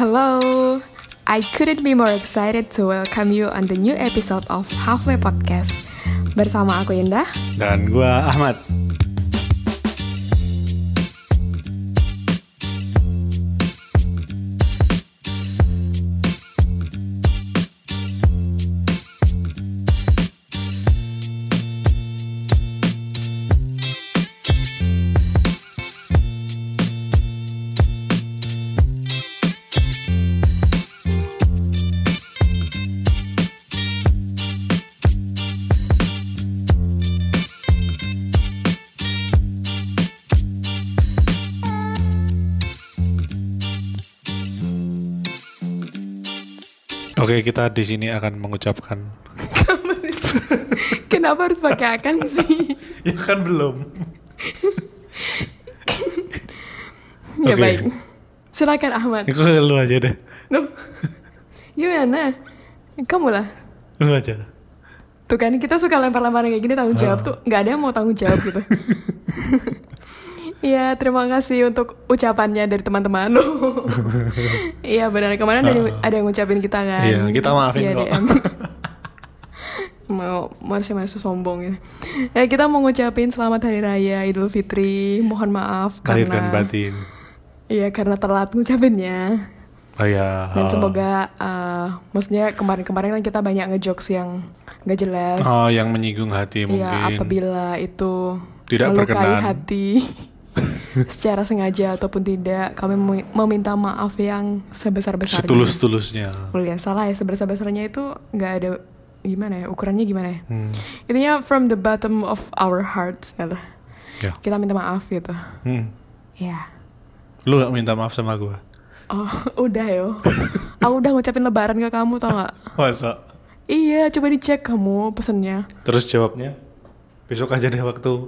Hello, I couldn't be more excited to welcome you on the new episode of Halfway Podcast. Bersama aku Indah. Dan gua Ahmad. Kita di sini akan mengucapkan Kenapa harus pakai akan sih? ya kan belum. ya Oke. baik. Silakan Ahmad. Itu lu aja deh. Loh, Gimana? Kamu lah. Lu aja. Tuh kan kita suka lempar-lemparan kayak gini tanggung jawab tuh nggak ada yang mau tanggung jawab gitu. Iya, terima kasih untuk ucapannya dari teman-teman. Iya benar kemarin ada, ada yang ngucapin kita kan. Iya, kita maafin Via kok. Mau masih masih sombong ya. Ya kita mau ngucapin selamat hari raya Idul Fitri. Mohon maaf Lahir karena batin. Iya karena telat ngucapinnya. Oh ya. Dan semoga eh, maksudnya kemarin-kemarin kan kita banyak ngejokes yang nggak jelas. Oh, yang menyinggung hati mungkin. Iya, apabila itu Tidak melukai berkenan. hati secara sengaja ataupun tidak, kami memi- meminta maaf yang sebesar-besarnya. Setulus-tulusnya. Oh ya, salah ya sebesar-besarnya itu nggak ada gimana ya ukurannya gimana ya? Hmm. Intinya from the bottom of our hearts gitu. Ya. Kita minta maaf gitu. Hmm. Ya. Lu gak minta maaf sama gua? Oh, udah yo. Aku udah ngucapin lebaran ke kamu tau gak? Masa? Iya, coba dicek kamu pesennya. Terus jawabnya besok aja deh waktu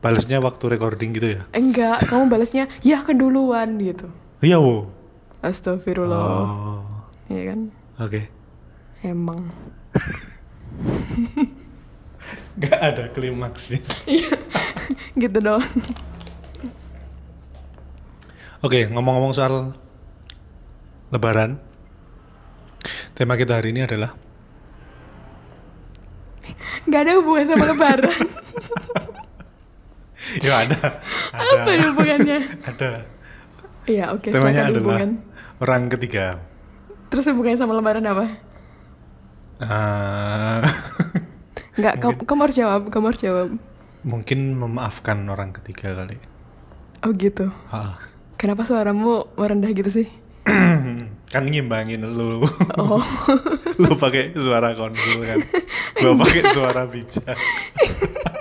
balasnya waktu recording gitu ya? Enggak, kamu balasnya ya keduluan gitu. Iya, wo. Astagfirullah. Oh. Iya kan? Oke. Emang. Gak ada klimaksnya. gitu dong. Oke, ngomong-ngomong soal Lebaran, tema kita hari ini adalah Gak ada hubungan sama lebaran. Ya ada, Apa ada, hubungannya? ada. Iya, oke, Temanya silakan adalah hubungan. orang ketiga. Terus hubungannya sama lebaran apa? Eh, Enggak, kamu, kamu harus jawab, kamu harus jawab. mungkin memaafkan orang ketiga kali. Oh gitu. Ah. Kenapa suaramu merendah gitu sih? kan ngimbangin lu, Oh, lu pakai suara konsul kan, gua pakai suara bijak.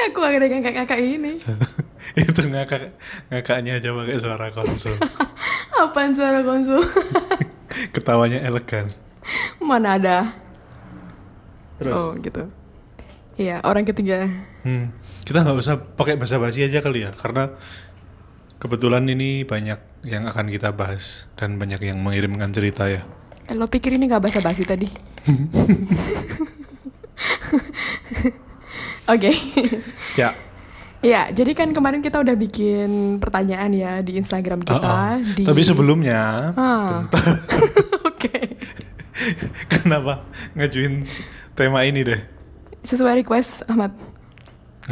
ini aku ada kakak-kakak ini. Itu ngakak ngakaknya aja pakai suara konsul. Apaan suara konsul? Ketawanya elegan. Mana ada? Terus? Oh gitu. Iya, orang ketiga. Hmm, kita nggak usah pakai bahasa basi aja kali ya, karena kebetulan ini banyak yang akan kita bahas dan banyak yang mengirimkan cerita ya. Eh, lo pikir ini gak basa-basi tadi? Oke. Ya, Ya, jadi kan kemarin kita udah bikin pertanyaan ya di Instagram kita. uh-uh. Di... tapi sebelumnya, Ah. Oke. kenapa ngajuin tema ini deh? Sesuai request Ahmad.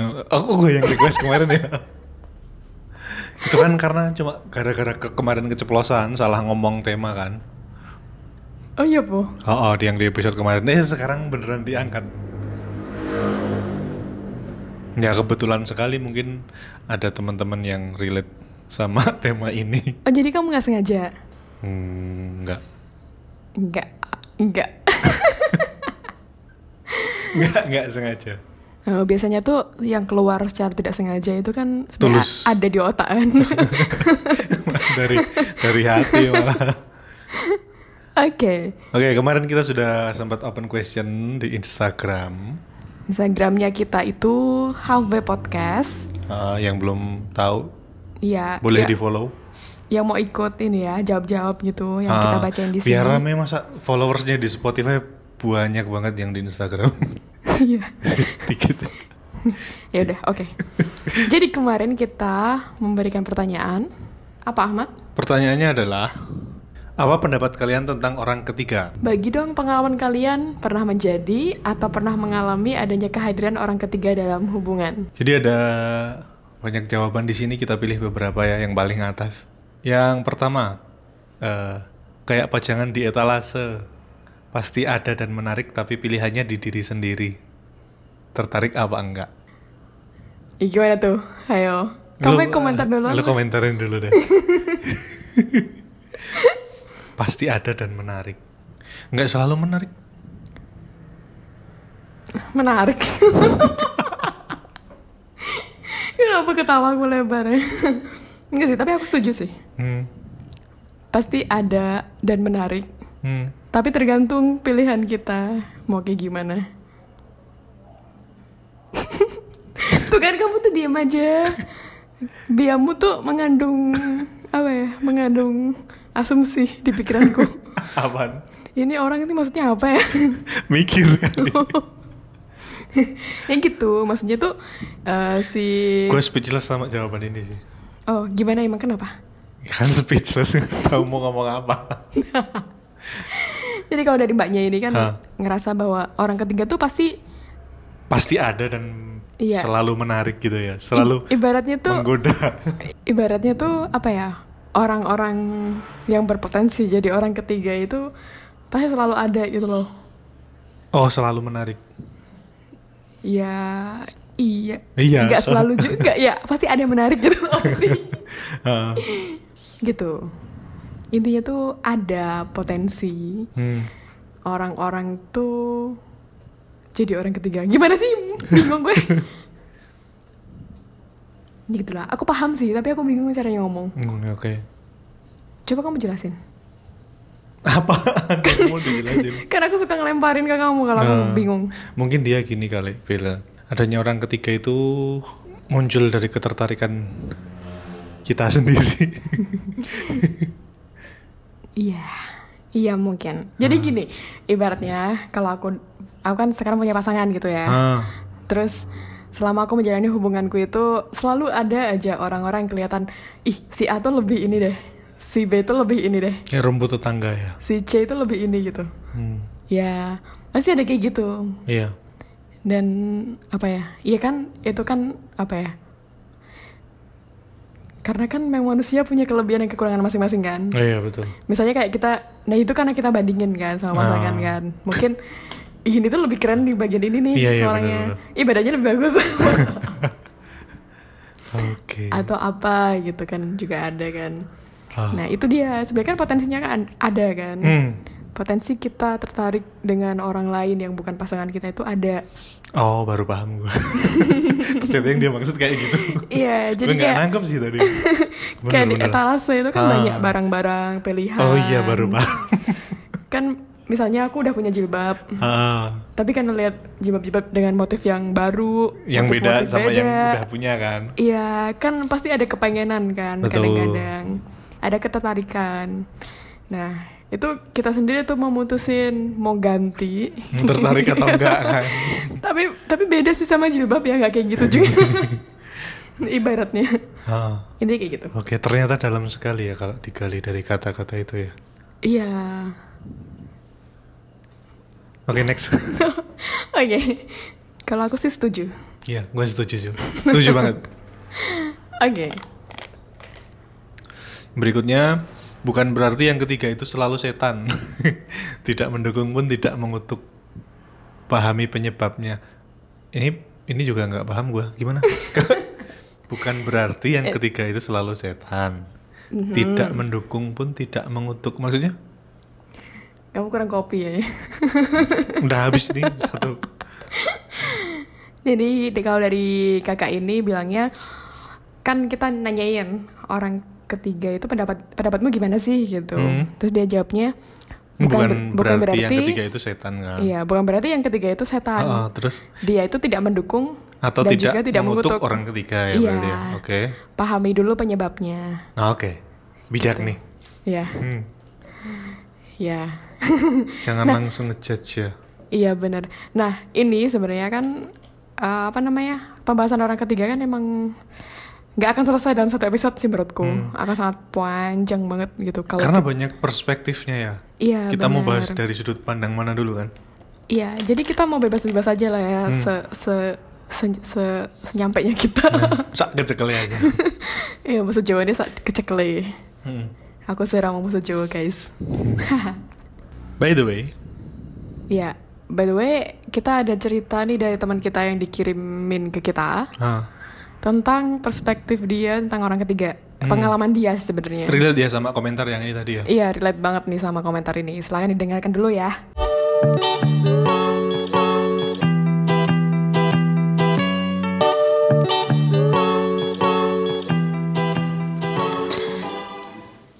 Oh, Aku gue yang request kemarin ya. Itu kan karena cuma gara-gara ke kemarin keceplosan salah ngomong tema kan. Oh iya, Po. Oh, oh, di yang di episode kemarin. Eh sekarang beneran diangkat. Ya kebetulan sekali mungkin ada teman-teman yang relate sama tema ini. Oh, jadi kamu nggak sengaja? Hmm, enggak. Enggak. Enggak. Enggak, enggak sengaja. Oh, biasanya tuh yang keluar secara tidak sengaja itu kan sebenarnya Tulus. ada di otak kan. dari dari hati malah. Oke. Oke, kemarin kita sudah sempat open question di Instagram. Instagramnya kita itu Halfway Podcast. Uh, yang belum tahu Iya. boleh ya, di follow. Yang mau ikut ini ya, jawab-jawab gitu yang kita bacain di sini. Ah, Biar rame masa followersnya di Spotify banyak banget yang di Instagram. Iya. Dikit. ya udah, oke. Jadi kemarin kita memberikan pertanyaan apa Ahmad? Pertanyaannya adalah Apa pendapat kalian tentang orang ketiga? Bagi dong pengalaman kalian pernah menjadi atau pernah mengalami adanya kehadiran orang ketiga dalam hubungan. Jadi ada banyak jawaban di sini kita pilih beberapa ya yang paling atas. Yang pertama, eh, kayak pajangan di etalase, pasti ada dan menarik tapi pilihannya di diri sendiri. Tertarik apa enggak? Ih, gimana tuh? Ayo. Kamu komentar dulu. Lu komentarin dulu deh. pasti ada dan menarik. Enggak selalu menarik. Menarik. Kenapa ketawa gue lebar ya? Enggak sih, tapi aku setuju sih. Hmm. Pasti ada dan menarik. Hmm. Tapi tergantung pilihan kita mau kayak gimana. tuh kan kamu tuh diam aja. Diammu tuh mengandung apa ya? Mengandung asumsi di pikiranku. Apaan? Ini orang ini maksudnya apa ya? Mikir kali. ya gitu, maksudnya tuh eh, si Gue speechless sama jawaban ini sih. Oh, gimana emang kenapa? Ya kan speechless tahu mau ngomong apa. Jadi kalau dari mbaknya ini kan Hah. ngerasa bahwa orang ketiga tuh pasti Pasti ada dan Iya. selalu menarik gitu ya. Selalu i- ibaratnya tuh menggoda. ibaratnya tuh apa ya? Orang-orang yang berpotensi jadi orang ketiga itu pasti selalu ada gitu loh. Oh, selalu menarik. Ya iya. Iya. Nggak selalu juga ya, pasti ada yang menarik gitu loh pasti. Heeh. gitu. Intinya tuh ada potensi Hmm. orang-orang tuh jadi orang ketiga. Gimana sih? Bingung gue. gitu lah. Aku paham sih, tapi aku bingung caranya ngomong. Hmm, Oke. Coba kamu jelasin. Apa? Kamu dijelasin. Kan aku suka ngelemparin ke kamu kalau aku Nah, bingung. Mungkin dia gini kali, Bella. Adanya orang ketiga itu muncul dari ketertarikan kita sendiri. Iya. Iya mungkin. Jadi gini, ibaratnya kalau aku aku kan sekarang punya pasangan gitu ya. ah, Terus selama aku menjalani hubunganku itu selalu ada aja orang-orang yang kelihatan, ih si A tuh lebih ini deh, si B tuh lebih ini deh, kayak rumput tetangga ya. si C itu lebih ini gitu. Hmm. Ya pasti ada kayak gitu. Iya. Dan apa ya? Iya kan itu kan apa ya? Karena kan memang manusia punya kelebihan dan kekurangan masing-masing kan. Oh, iya betul. Misalnya kayak kita, nah itu karena kita bandingin kan sama pasangan Ah. kan. Mungkin "Ih, ini tuh lebih keren di bagian ini nih Iya, iya, orangnya. Ih badannya lebih bagus. Oke. Atau apa gitu kan juga ada kan. Ah. Nah itu dia sebenarnya kan potensinya kan ada kan. Hmm. Potensi kita tertarik dengan orang lain yang bukan pasangan kita itu ada. Oh, baru paham gue. Ternyata yang dia maksud kayak gitu. Iya, jadi Gue kayak nangkep sih tadi. Bener, kayak di etalase itu kan Ah. banyak barang-barang pilihan. Oh iya, baru paham. Kan misalnya aku udah punya jilbab, Ah, tapi kan lihat jilbab-jilbab dengan motif yang baru, yang beda sama yang beda. udah punya kan. Iya, kan pasti ada kepengenan kan kadang-kadang. Ada ketertarikan. Nah, itu kita sendiri tuh memutusin mau ganti. Tertarik atau enggak kan. tapi tapi beda sih sama jilbab ya nggak kayak gitu juga. Ibaratnya. Ah, Intinya kayak gitu. Oke, ternyata dalam sekali ya kalau digali dari kata-kata itu ya. Iya. Oke, next. Oke. Kalau aku sih setuju. Iya, gue setuju sih. Setuju banget. Oke. Berikutnya, bukan berarti yang ketiga itu selalu setan. tidak mendukung pun tidak mengutuk. Pahami penyebabnya. Ini ini juga nggak paham gue. Gimana? bukan berarti yang ketiga itu selalu setan. Tidak mendukung pun tidak mengutuk. Maksudnya? Kamu kurang kopi ya. Udah habis nih satu. Jadi di- kalau dari kakak ini bilangnya kan kita nanyain orang ketiga itu pendapat pendapatmu gimana sih gitu. Hmm. Terus dia jawabnya Bukan, ber- berarti, yang ketiga itu setan kan? Iya, bukan berarti yang ketiga itu setan. Ah, ah, terus Dia itu tidak mendukung atau dan tidak, juga tidak mengutuk mengutuk. orang ketiga ya Iya. berarti ya. Oke. Pahami dulu penyebabnya. Nah, oke. Bijak nih. Iya. Hmm. Iya. Jangan Nah. langsung ngejudge ya. Iya benar. Nah ini sebenarnya kan eh, apa namanya pembahasan orang ketiga kan emang nggak akan selesai dalam satu episode sih menurutku akan sangat panjang banget gitu kalau Karena banyak perspektifnya ya. iya Kita mau benar. bahas dari sudut pandang mana dulu kan? iya jadi kita mau bebas-bebas aja lah ya se se se, se- senyampainya kita Sak kecekelnya aja. iya maksud Jawa dia sak kecekle Hmm. aku serang mau maksud Jawa guys By the way, Iya, by the way, kita ada cerita nih dari teman kita yang dikirimin ke kita ah, tentang perspektif dia tentang orang ketiga, Hmm. pengalaman dia sebenarnya. relate ya sama komentar yang ini tadi ya. Iya, relate banget nih sama komentar ini. Silahkan didengarkan dulu ya.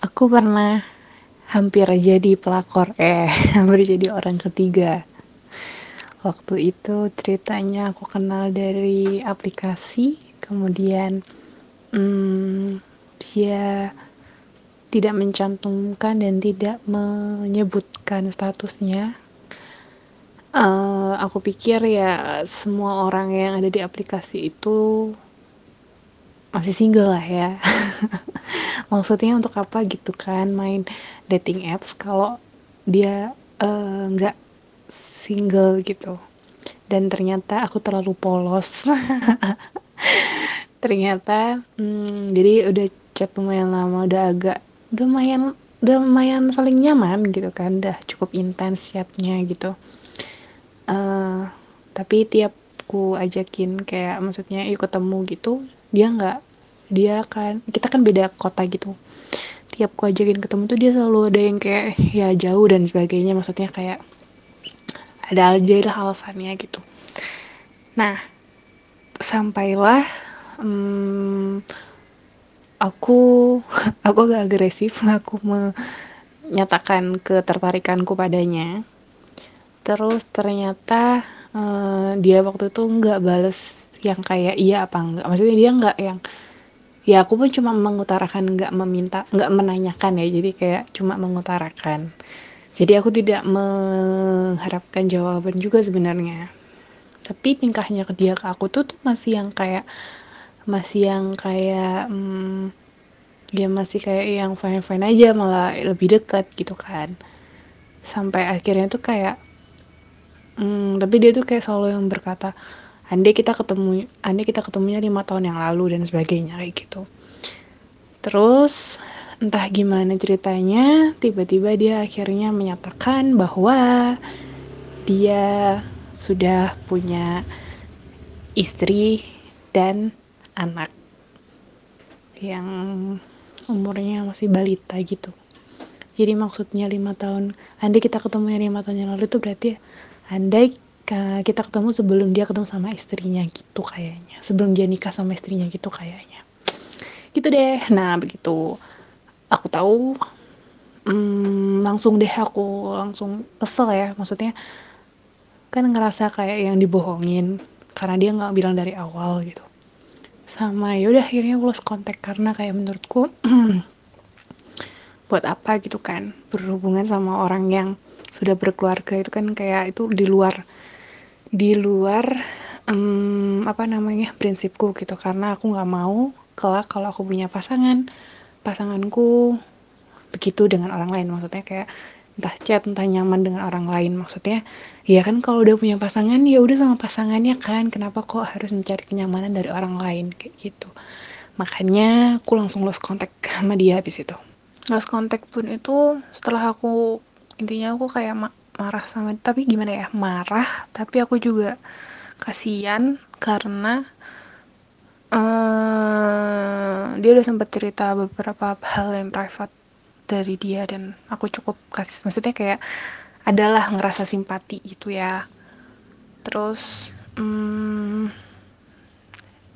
Aku pernah hampir jadi pelakor, eh, hampir jadi orang ketiga. Waktu itu ceritanya aku kenal dari aplikasi, kemudian hmm, dia tidak mencantumkan dan tidak menyebutkan statusnya. Eh, aku pikir ya semua orang yang ada di aplikasi itu masih single lah ya. Maksudnya untuk apa gitu kan main dating apps kalau dia eh, nggak single gitu. Dan ternyata aku terlalu polos. ternyata hmm, jadi udah chat lumayan lama, udah agak udah lumayan udah lumayan saling nyaman gitu kan, udah cukup intens chatnya gitu. Eh, tapi tiap ku ajakin kayak maksudnya yuk ketemu gitu dia nggak dia kan kita kan beda kota gitu tiap ku ajakin ketemu tuh dia selalu ada yang kayak ya jauh dan sebagainya. Maksudnya kayak ada aja lah alasannya gitu. Nah sampailah hmm, aku aku agak agresif. Aku menyatakan ketertarikanku padanya. Terus ternyata eh, dia waktu itu nggak bales yang kayak iya apa enggak maksudnya dia nggak yang ya aku pun cuma mengutarakan nggak meminta nggak menanyakan ya. Jadi kayak cuma mengutarakan. Jadi aku tidak mengharapkan jawaban juga sebenarnya. Tapi tingkahnya ke dia ke aku tuh, tuh masih yang kayak masih yang kayak hmm, ya masih kayak yang fine fine aja malah lebih dekat gitu kan. Sampai akhirnya tuh kayak hmm, tapi dia tuh kayak selalu yang berkata andai kita ketemu andai kita ketemunya lima tahun yang lalu dan sebagainya kayak gitu. Terus entah gimana ceritanya tiba-tiba dia akhirnya menyatakan bahwa dia sudah punya istri dan anak yang umurnya masih balita gitu. Jadi maksudnya lima tahun andai kita ketemunya lima tahun yang lalu itu berarti andai kita ketemu sebelum dia ketemu sama istrinya gitu kayaknya. Sebelum dia nikah sama istrinya gitu kayaknya. Gitu deh. Nah begitu. Aku tahu hmm, langsung deh aku langsung kesel ya. Maksudnya kan ngerasa kayak yang dibohongin karena dia nggak bilang dari awal gitu. Sama yaudah akhirnya aku lost contact karena kayak menurutku buat apa gitu kan? Berhubungan sama orang yang sudah berkeluarga itu kan kayak itu di luar di luar em, apa namanya prinsipku gitu. Karena aku nggak mau kelak kalau aku punya pasangan pasanganku begitu dengan orang lain. Maksudnya kayak entah chat entah nyaman dengan orang lain. Maksudnya ya kan kalau udah punya pasangan ya udah sama pasangannya kan. Kenapa kok harus mencari kenyamanan dari orang lain? Kayak gitu. Makanya aku langsung lost contact sama dia habis itu. Lost contact pun itu setelah aku intinya aku kayak marah sama tapi gimana ya marah tapi aku juga kasihan karena eh dia udah sempat cerita beberapa hal yang private dari dia dan aku cukup kasih maksudnya kayak adalah ngerasa simpati gitu ya. Terus hmm,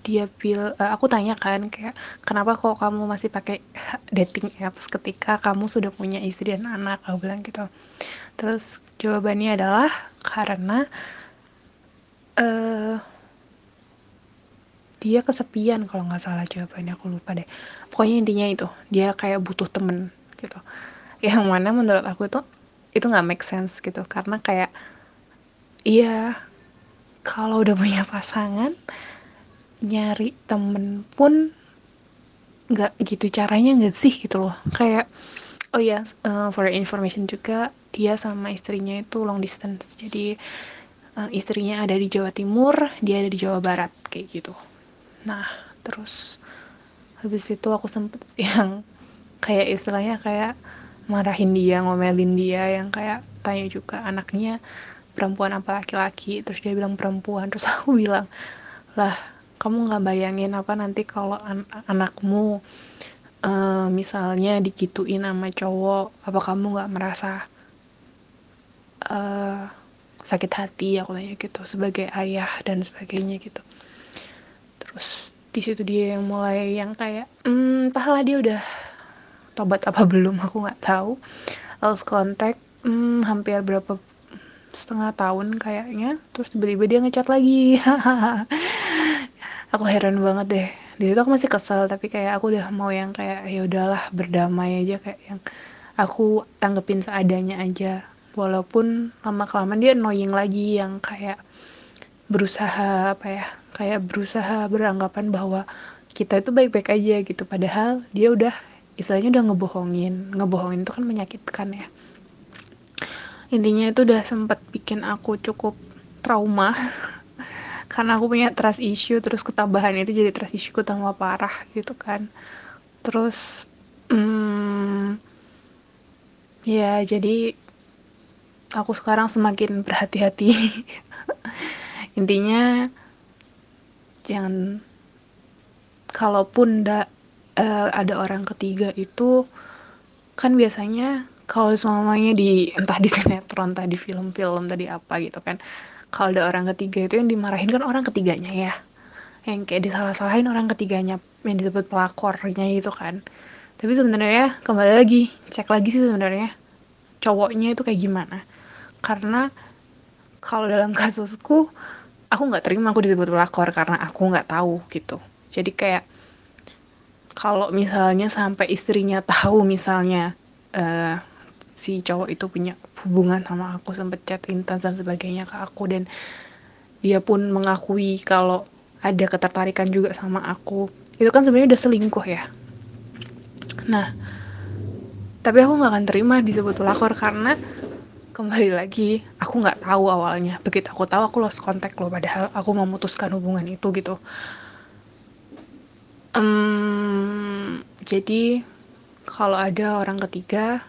dia bil eh, aku tanya kan kayak kenapa kok kamu masih pakai dating apps ketika kamu sudah punya istri dan anak? Aku bilang gitu terus jawabannya adalah karena eh dia kesepian kalau nggak salah jawabannya aku lupa deh. Pokoknya intinya itu dia kayak butuh temen gitu. Yang mana menurut aku itu itu nggak make sense gitu. Karena kayak iya kalau udah punya pasangan nyari temen pun nggak gitu caranya nggak sih gitu loh. Kayak oh ya uh, for information juga dia sama istrinya itu long distance. Jadi uh, istrinya ada di Jawa Timur dia ada di Jawa Barat kayak gitu. Nah terus habis itu aku sempet yang kayak istilahnya kayak marahin dia ngomelin dia yang kayak tanya juga anaknya perempuan apa laki-laki? Terus dia bilang perempuan. Terus aku bilang lah kamu nggak bayangin apa nanti kalau an anakmu uh, misalnya dikituin sama cowok apa kamu nggak merasa uh, sakit hati? Aku tanya gitu sebagai ayah dan sebagainya gitu. Terus di situ dia yang mulai yang kayak hmm, entahlah dia udah tobat apa belum aku nggak tahu. Lost contact hmm, hampir berapa setengah tahun kayaknya. Terus tiba-tiba dia ngechat lagi. Aku heran banget deh di situ aku masih kesel tapi kayak aku udah mau yang kayak ya udahlah berdamai aja kayak yang aku tanggepin seadanya aja. Walaupun lama kelamaan dia annoying lagi yang kayak berusaha apa ya kayak berusaha beranggapan bahwa kita itu baik-baik aja gitu. Padahal dia udah istilahnya udah ngebohongin. Ngebohongin itu kan menyakitkan ya. Intinya itu udah sempat bikin aku cukup trauma karena aku punya trust issue terus ketambahan itu jadi trust issue tambah parah gitu kan. Terus hmm, ya jadi aku sekarang semakin berhati-hati. Intinya jangan kalaupun da, uh, ada orang ketiga itu kan biasanya kalau semuanya di entah di sinetron entah di film-film tadi apa gitu kan kalau ada orang ketiga itu yang dimarahin kan orang ketiganya ya. Yang kayak disalah-salahin orang ketiganya yang disebut pelakornya itu kan. Tapi sebenarnya kembali lagi cek lagi sih sebenarnya cowoknya itu kayak gimana. Karena kalau dalam kasusku aku nggak terima aku disebut pelakor karena aku nggak tahu gitu. Jadi kayak kalau misalnya sampai istrinya tahu misalnya uh, si cowok itu punya hubungan sama aku sempet chat intens dan sebagainya ke aku. Dan dia pun mengakui kalau ada ketertarikan juga sama aku. Itu kan sebenarnya udah selingkuh ya. Nah tapi aku nggak akan terima disebut pelakor karena kembali lagi aku nggak tahu awalnya. Begitu aku tahu aku lost contact loh. Padahal aku memutuskan hubungan itu gitu. Um, jadi kalau ada orang ketiga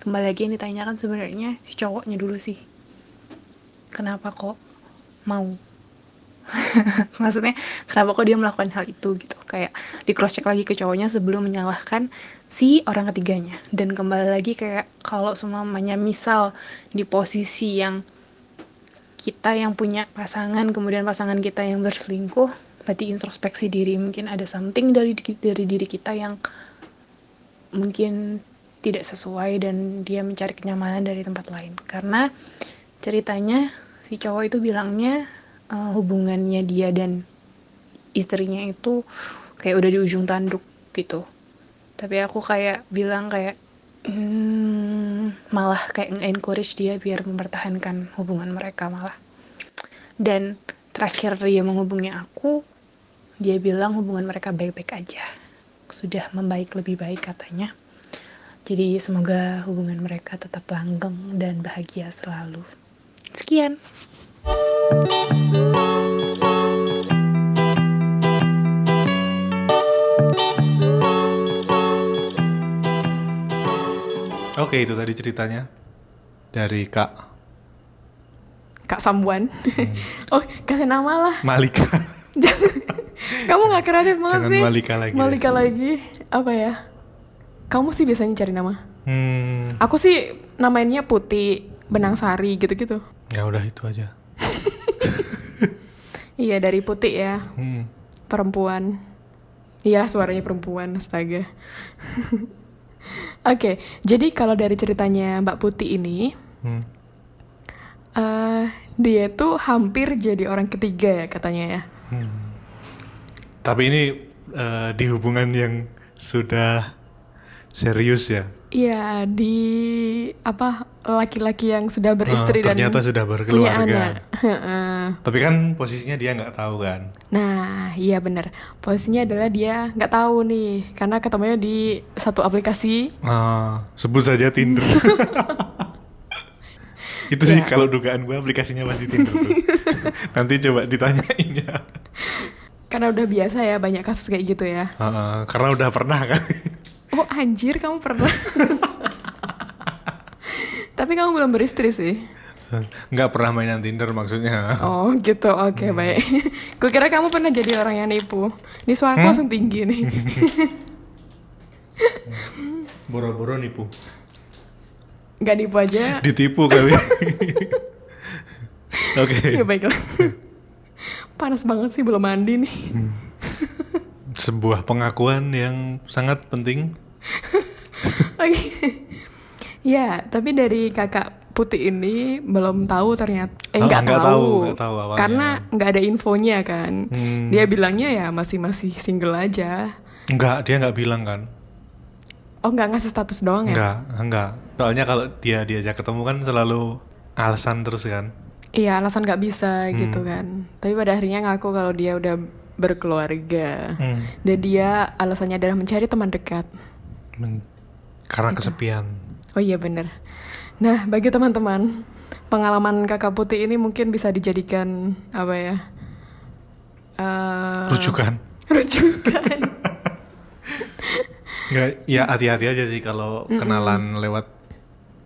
kembali lagi yang ditanyakan sebenarnya si cowoknya dulu sih. Kenapa kok mau? Maksudnya kenapa kok dia melakukan hal itu gitu? Kayak di cross check lagi ke cowoknya sebelum menyalahkan si orang ketiganya. Dan kembali lagi kayak kalau semuanya misal di posisi yang kita yang punya pasangan kemudian pasangan kita yang berselingkuh berarti introspeksi diri. Mungkin ada something dari dari diri kita yang mungkin tidak sesuai dan dia mencari kenyamanan dari tempat lain. Karena ceritanya si cowok itu bilangnya uh, hubungannya dia dan istrinya itu kayak udah di ujung tanduk gitu. Tapi aku kayak bilang kayak hmm, malah kayak encourage dia biar mempertahankan hubungan mereka malah. Dan terakhir dia menghubungi aku dia bilang hubungan mereka baik-baik aja. Sudah membaik lebih baik katanya jadi semoga hubungan mereka tetap langgeng dan bahagia selalu sekian Oke itu tadi ceritanya dari Kak Kak Sambuan. Hmm. oh kasih nama lah. Malika. Kamu nggak kreatif banget Jangan sih. Malika lagi. Malika lagi. Apa ya? Kamu sih biasanya cari nama. Hmm. Aku sih namainnya Putih, Benang Sari gitu-gitu. Ya udah itu aja. iya dari Putih ya. Hmm. Perempuan. Iya suaranya perempuan, astaga. Oke, okay, jadi kalau dari ceritanya Mbak Putih ini, hmm. uh, dia tuh hampir jadi orang ketiga ya katanya ya. Hmm. Tapi ini uh, di hubungan yang sudah serius ya? Iya di apa laki-laki yang sudah beristri dan ternyata sudah punya berkeluarga. anak. Tapi kan posisinya dia nggak tahu kan. Nah, iya bener. Posisinya adalah dia nggak tahu nih, karena ketemunya di satu aplikasi. Ah, sebut saja Tinder. Itu sih Ya. kalau dugaan gue aplikasinya pasti Tinder tuh. Nanti coba ditanyain ya. Karena udah biasa ya banyak kasus kayak gitu ya. Ah, ah, karena udah pernah kan. Oh anjir, kamu pernah? Tapi kamu belum beristri sih. Nggak pernah mainan Tinder maksudnya. Oh gitu, oke Hmm. baik. Kukira kamu pernah jadi orang yang nipu. Ini suaraku Hmm? langsung tinggi nih. Boro-boro nipu. Gak nipu aja. Ditipu kali. Oke. ya baiklah. Panas banget sih belum mandi nih. Sebuah pengakuan yang sangat penting. Oke. ya, tapi dari kakak putih ini belum tahu ternyata. Eh Oh, nggak tahu. tahu, nggak tahu awalnya. Karena nggak ada infonya kan. Hmm. Dia bilangnya ya masih masih single aja. Enggak, dia nggak bilang kan. Oh nggak ngasih status doang ya? Enggak, enggak. Soalnya kalau dia diajak ketemu kan selalu alasan terus kan. Iya alasan nggak bisa Hmm. gitu kan. Tapi pada akhirnya ngaku kalau dia udah berkeluarga. Hmm. Dan dia alasannya adalah mencari teman dekat. Men- karena kesepian. Oh iya bener. Nah bagi teman-teman pengalaman kakak putih ini mungkin bisa dijadikan apa ya? Eh, Rujukan. rujukan. Enggak, ya hati-hati aja sih kalau kenalan lewat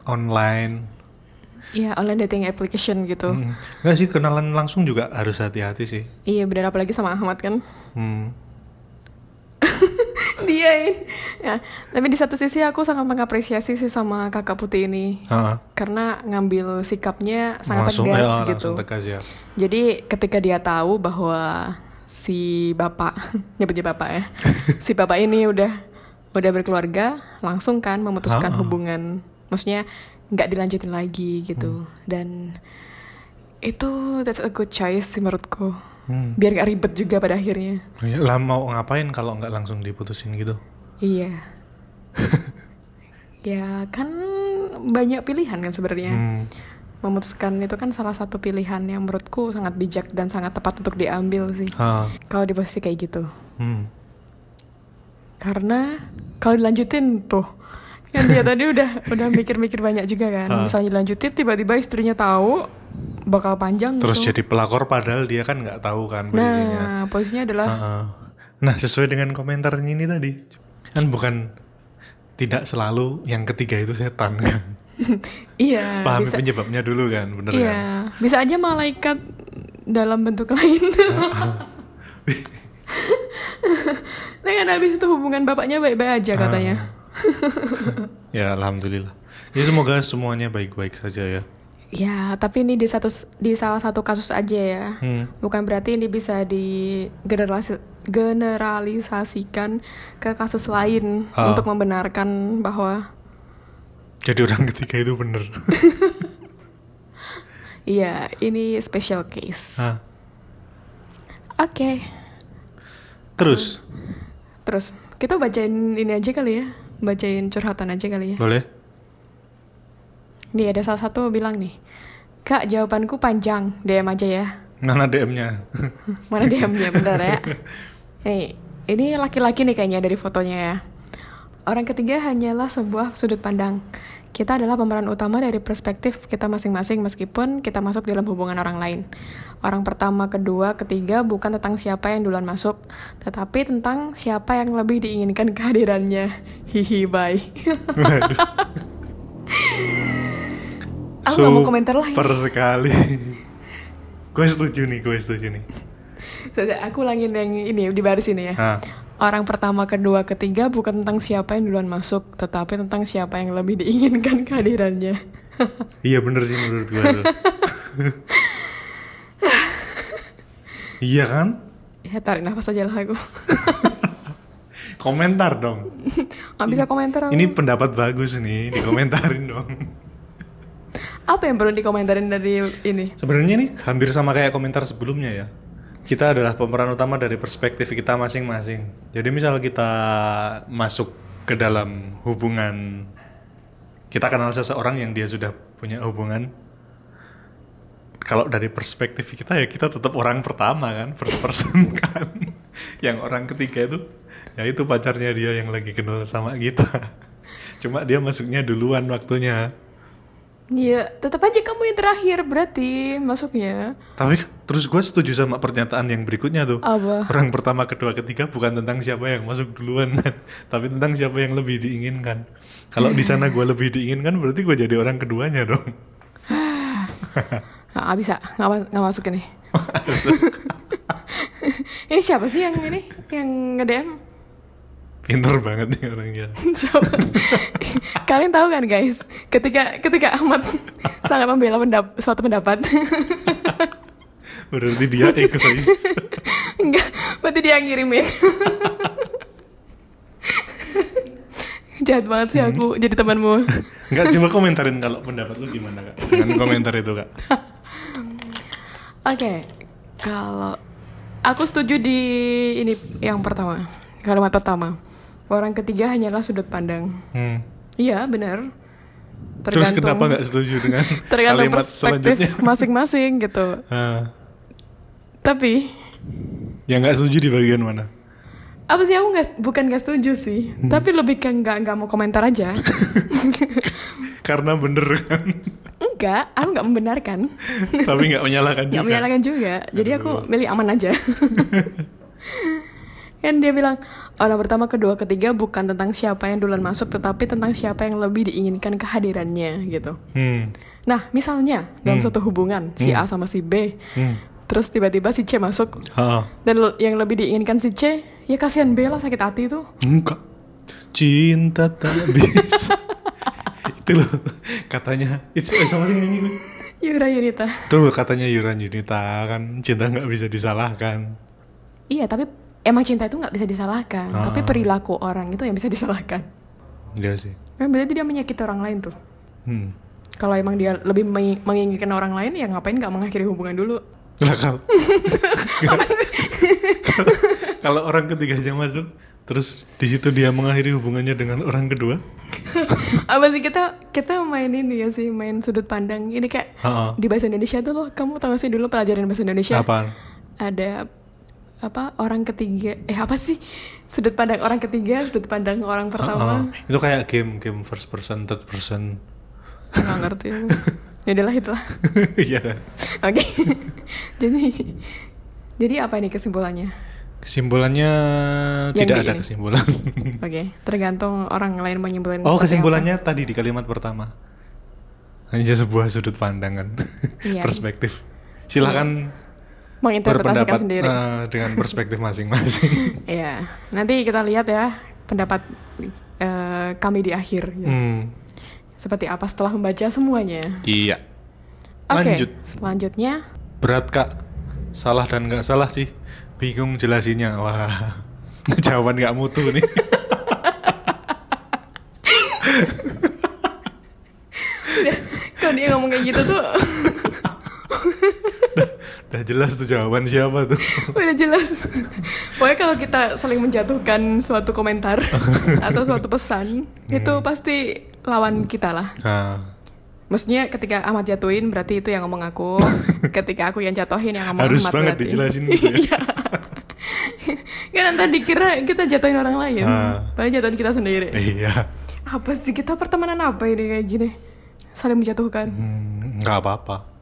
online. Iya online dating application gitu. Hmm. Enggak sih kenalan langsung juga harus hati-hati sih. Iya bener apalagi sama Ahmad kan. Hmm. Ini. Ya, tapi di satu sisi aku sangat mengapresiasi sih sama kakak putih ini. Ah, karena ngambil sikapnya sangat langsung tegas ya, gitu. tegas ya. Jadi ketika dia tahu bahwa si bapak nyebutnya bapak ya, si bapak ini udah udah berkeluarga, langsung kan memutuskan Ah. hubungan, maksudnya nggak dilanjutin lagi gitu. Dan itu that's a good choice sih menurutku. Hmm. Biar nggak ribet juga pada akhirnya. Ya, lah mau ngapain kalau nggak langsung diputusin gitu? Iya. ya kan banyak pilihan kan sebenarnya. Hmm. memutuskan itu kan salah satu pilihan yang menurutku sangat bijak dan sangat tepat untuk diambil sih Ah, kalau di posisi kayak gitu hmm. karena kalau dilanjutin tuh kan dia tadi udah udah mikir-mikir banyak juga kan Ah. misalnya dilanjutin tiba-tiba istrinya tahu bakal panjang Terus gitu. jadi pelakor padahal dia kan nggak tahu kan posisinya. nah posisinya adalah Heeh. Nah, sesuai dengan komentarnya ini tadi, kan bukan tidak selalu yang ketiga itu setan kan. iya Pahami bisa penyebabnya dulu kan, bener kan? iya bisa aja malaikat dalam bentuk lain Nah kan habis itu hubungan bapaknya baik-baik aja katanya Ya, alhamdulillah. Ya semoga semuanya baik-baik saja ya. Ya, tapi ini di satu di salah satu kasus aja ya. Hmm. Bukan berarti ini bisa di generalisi- generalisasikan ke kasus lain Ah. untuk membenarkan bahwa Jadi orang ketiga itu bener. iya, ini special case. Ah, Oke. terus, Terus kita bacain ini aja kali ya. Bacain curhatan aja kali ya. boleh? Nih ada salah satu bilang nih. Kak, jawabanku panjang. DM aja ya. Mana DM-nya? Mana DM-nya bentar ya. Nih, ini laki-laki nih kayaknya dari fotonya ya. Orang ketiga hanyalah sebuah sudut pandang. Kita adalah pemeran utama dari perspektif kita masing-masing meskipun kita masuk dalam hubungan orang lain. Orang pertama, kedua, ketiga bukan tentang siapa yang duluan masuk, tetapi tentang siapa yang lebih diinginkan kehadirannya. Hihi, bye. Aku nggak mau komentar lagi. Super sekali. gue setuju nih, gue setuju nih. Aku ulangin yang ini di baris ini ya. Ah, Orang pertama, kedua, ketiga bukan tentang siapa yang duluan masuk, tetapi tentang siapa yang lebih diinginkan kehadirannya. iya bener sih menurut gue iya kan? ya tarik nafas aja lah aku. Komentar dong. Gak bisa komentar aku. Ini pendapat bagus nih, dikomentarin dong. Apa yang perlu dikomentarin dari ini? Sebenarnya nih hampir sama kayak komentar sebelumnya ya. Kita adalah pemeran utama dari perspektif kita masing-masing. Jadi misal kita masuk ke dalam hubungan kita kenal seseorang yang dia sudah punya hubungan. Kalau dari perspektif kita ya kita tetap orang pertama kan first person kan. Yang orang ketiga itu ya itu pacarnya dia yang lagi kenal sama kita. Cuma dia masuknya duluan waktunya Iya, tetap aja kamu yang terakhir berarti masuknya. tapi terus gue setuju sama pernyataan yang berikutnya tuh Apa? orang pertama kedua ketiga bukan tentang siapa yang masuk duluan kan tapi tentang siapa yang lebih diinginkan kalau di sana gue lebih diinginkan berarti gue jadi orang keduanya dong Nggak nggak bisa, nggak, ma- nggak masuk ini. ini siapa sih yang ini, yang nge-DM? Pinter banget nih orangnya? Kalian tahu kan guys, ketika ketika Ahmad sangat membela pendap suatu pendapat, berarti dia egois enggak, berarti dia ngirimin. Jahat banget sih aku jadi temanmu. Enggak, coba komentarin kalau pendapat lu gimana kak dengan komentar itu kak Oke, kalau aku setuju di ini yang pertama, kalimat pertama. Orang ketiga hanyalah sudut pandang. hmm. Iya, benar. terus kenapa nggak setuju dengan tergantung kalimat selanjutnya perspektif masing-masing gitu. Ah, Tapi yang nggak setuju di bagian mana apa sih aku nggak bukan nggak setuju sih, tapi lebih ke nggak nggak mau komentar aja. karena bener kan Enggak, aku nggak membenarkan, tapi nggak menyalahkan juga menyalahkan juga. Jadi aku milih aman aja. kan dia bilang orang pertama, kedua, ketiga bukan tentang siapa yang duluan masuk, tetapi tentang siapa yang lebih diinginkan kehadirannya gitu. hmm. Nah, misalnya dalam suatu hubungan si A sama si B, Hmm. terus tiba-tiba si C masuk Ah, dan yang lebih diinginkan si C, ya kasihan B lah sakit hati tuh. enggak cinta tak bisa itu loh katanya itu eh, sama gue Yura Yunita. itu loh katanya Yuran Yunita kan cinta nggak bisa disalahkan Iya, tapi emang cinta itu nggak bisa disalahkan. Ah. Tapi perilaku orang itu yang bisa disalahkan. Iya sih Kan berarti dia menyakiti orang lain tuh. hmm. Kalau emang dia lebih mengi- menginginkan orang lain, ya ngapain nggak mengakhiri hubungan dulu? Lah kalau kalau orang ketiganya masuk terus di situ dia mengakhiri hubungannya dengan orang kedua Apa sih kita kita main ini ya sih, main sudut pandang. Ini kayak Heeh. di bahasa Indonesia tuh loh, kamu tahu sih dulu pelajaran bahasa Indonesia? apaan Ada apa orang ketiga eh apa sih? Sudut pandang orang ketiga sudut pandang orang pertama. Heeh. itu kayak game game first person third person. Nggak ngerti ya udahlah itulah iya. Oke. Jadi jadi apa ini kesimpulannya? Kesimpulannya Yang tidak ada ini. kesimpulan. Oke tergantung orang lain menyimpulkan oh kesimpulannya tadi di kalimat pertama. Hanya sebuah sudut pandangan Iya. perspektif. Silakan apa. Menginterpretasikan sendiri. eh, dengan perspektif masing-masing. Iya, nanti kita lihat ya pendapat eh, kami di akhir. gitu. hmm, Seperti apa setelah membaca semuanya. iya. Oke, lanjut. selanjutnya. Berat kak. Salah dan nggak salah sih. Bingung jelasinnya. Wah jawaban nggak mutu nih. Kalau dia ngomong kayak gitu tuh udah jelas tuh jawaban siapa tuh udah jelas. Pokoknya kalau kita saling menjatuhkan suatu komentar atau suatu pesan itu pasti lawan kita lah. nah, Maksudnya ketika Ahmad jatuhin berarti itu yang ngomong aku. ketika aku yang jatuhin yang ngomong harus Ahmad banget berarti. dijelasin gitu ya Iya. kan tadi dikira kita jatuhin orang lain. Ah. Padahal jatuhin kita sendiri. iya Apa sih kita pertemanan apa ini kayak gini? Saling menjatuhkan. Hmm, nggak apa-apa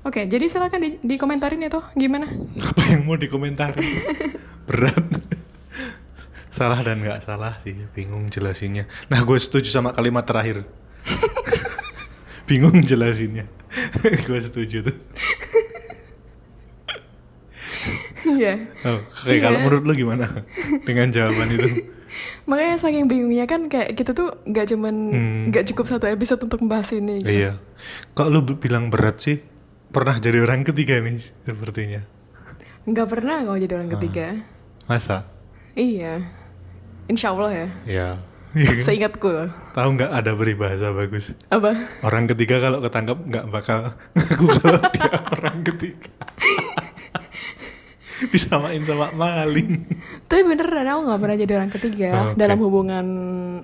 Oke, jadi silakan di, dikomentarin ya toh gimana? apa yang mau dikomentari berat salah dan nggak salah sih bingung jelasinnya nah gue setuju sama kalimat terakhir bingung jelasinnya gue setuju tuh Iya. oh, oke kalau Iya. menurut lu gimana dengan jawaban itu Makanya saking bingungnya kan kayak kita tuh nggak cuman Hmm. nggak cukup satu episode untuk membahas ini. gitu. iya kok lu bilang berat sih pernah jadi orang ketiga nih sepertinya Nggak pernah kalau jadi orang ketiga. masa Iya. Insya Allah ya. ya Seingatku loh. tahu nggak ada peribahasa bagus Apa? Orang ketiga kalau ketangkap nggak bakal ngaku kalau dia orang ketiga. Disamain sama maling. Tapi beneran aku nggak pernah jadi orang ketiga Oh, oke. dalam hubungan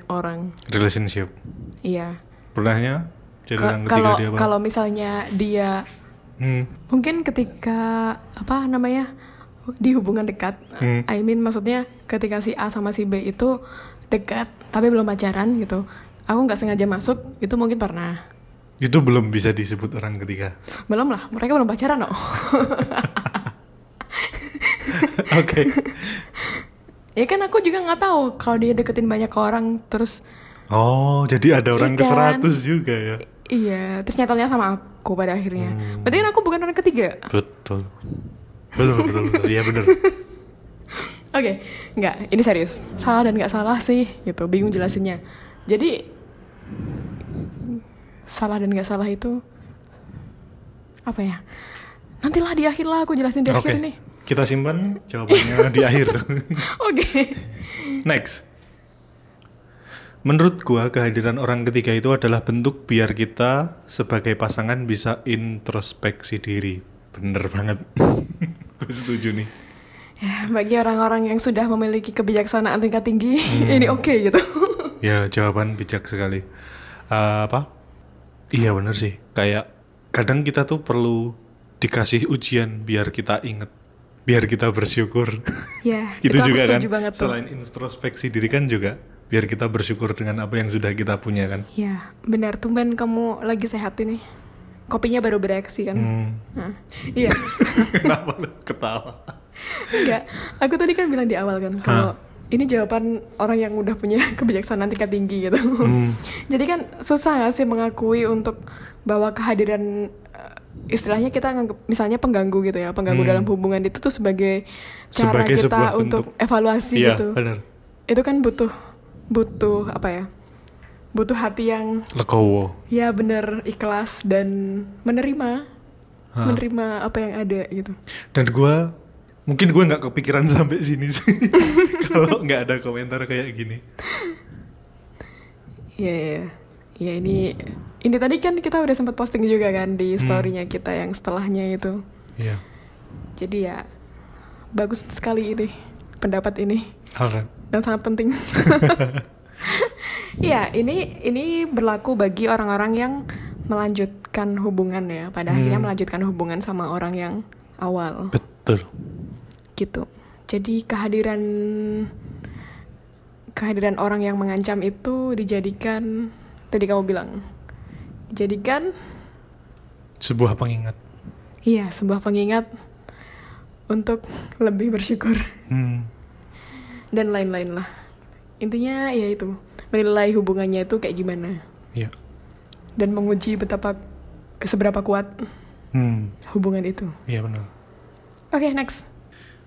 orang. Relationship. Iya. Pernahnya jadi orang ketiga dia apa kalau misalnya dia Hmm, mungkin ketika apa namanya di hubungan dekat, Hmm. I mean maksudnya ketika si A sama si B itu dekat tapi belum pacaran gitu, aku nggak sengaja masuk itu mungkin pernah. itu belum bisa disebut orang ketiga Belum lah, mereka belum pacaran loh. oke ya kan aku juga nggak tahu kalau dia deketin banyak orang terus oh jadi ada orang ke Iya kan? 100 juga ya iya terus nyatanya sama aku pada akhirnya. Hmm. Berarti kan aku bukan orang ketiga. betul betul betul betul iya bener Oke, nggak, ini serius. Salah dan nggak salah sih, gitu. Bingung jelasinnya. Jadi salah dan nggak salah itu apa ya? Nantilah di akhir lah aku jelasin di oke akhir nih. kita simpan jawabannya di akhir Oke. Next. Menurut gua kehadiran orang ketiga itu adalah bentuk biar kita sebagai pasangan bisa introspeksi diri. Bener banget. Setuju nih. Ya, bagi orang-orang yang sudah memiliki kebijaksanaan tingkat tinggi, Hmm. ini oke gitu. Ya jawaban bijak sekali. Eh, apa? Iya bener sih. Kayak kadang kita tuh perlu dikasih ujian biar kita inget, biar kita bersyukur. ya, itu juga kan. banget tuh. Selain introspeksi diri kan juga biar kita bersyukur dengan apa yang sudah kita punya kan. Ya, benar. Tumben kamu lagi sehat ini. Kopinya baru bereaksi kan? Hmm. Nah, iya. Kenapa lu ketawa? Enggak, aku tadi kan bilang di awal kan kalau ini jawaban orang yang udah punya kebijaksanaan tingkat tinggi gitu. Hmm. Jadi kan susah gak sih mengakui untuk bahwa kehadiran eh, istilahnya kita nganggap misalnya pengganggu gitu ya, pengganggu Hmm. dalam hubungan itu tuh sebagai cara Sebagai kita untuk bentuk. evaluasi Iya, gitu. benar. Itu kan butuh butuh apa ya? Butuh hati yang Legowo. ya bener ikhlas dan menerima Hah. menerima apa yang ada gitu. Dan gua mungkin gua nggak kepikiran sampai sini sih. Kalau nggak ada komentar kayak gini. Iya, iya. Ya ini ini tadi kan kita udah sempat posting juga kan di story-nya kita yang setelahnya itu. Iya. Jadi ya bagus sekali ini pendapat ini Alright. Dan sangat penting. Iya, ini ini berlaku bagi orang-orang yang melanjutkan hubungan ya. Pada akhirnya melanjutkan hubungan sama orang yang awal Betul. gitu. Jadi kehadiran kehadiran orang yang mengancam itu dijadikan tadi kamu bilang dijadikan Sebuah pengingat. iya sebuah pengingat untuk lebih bersyukur Hmm. Dan lain-lain lah. Intinya ya itu menilai hubungannya itu kayak gimana Iya. dan menguji betapa seberapa kuat Hmm. hubungan itu. Iya benar. Oke, next.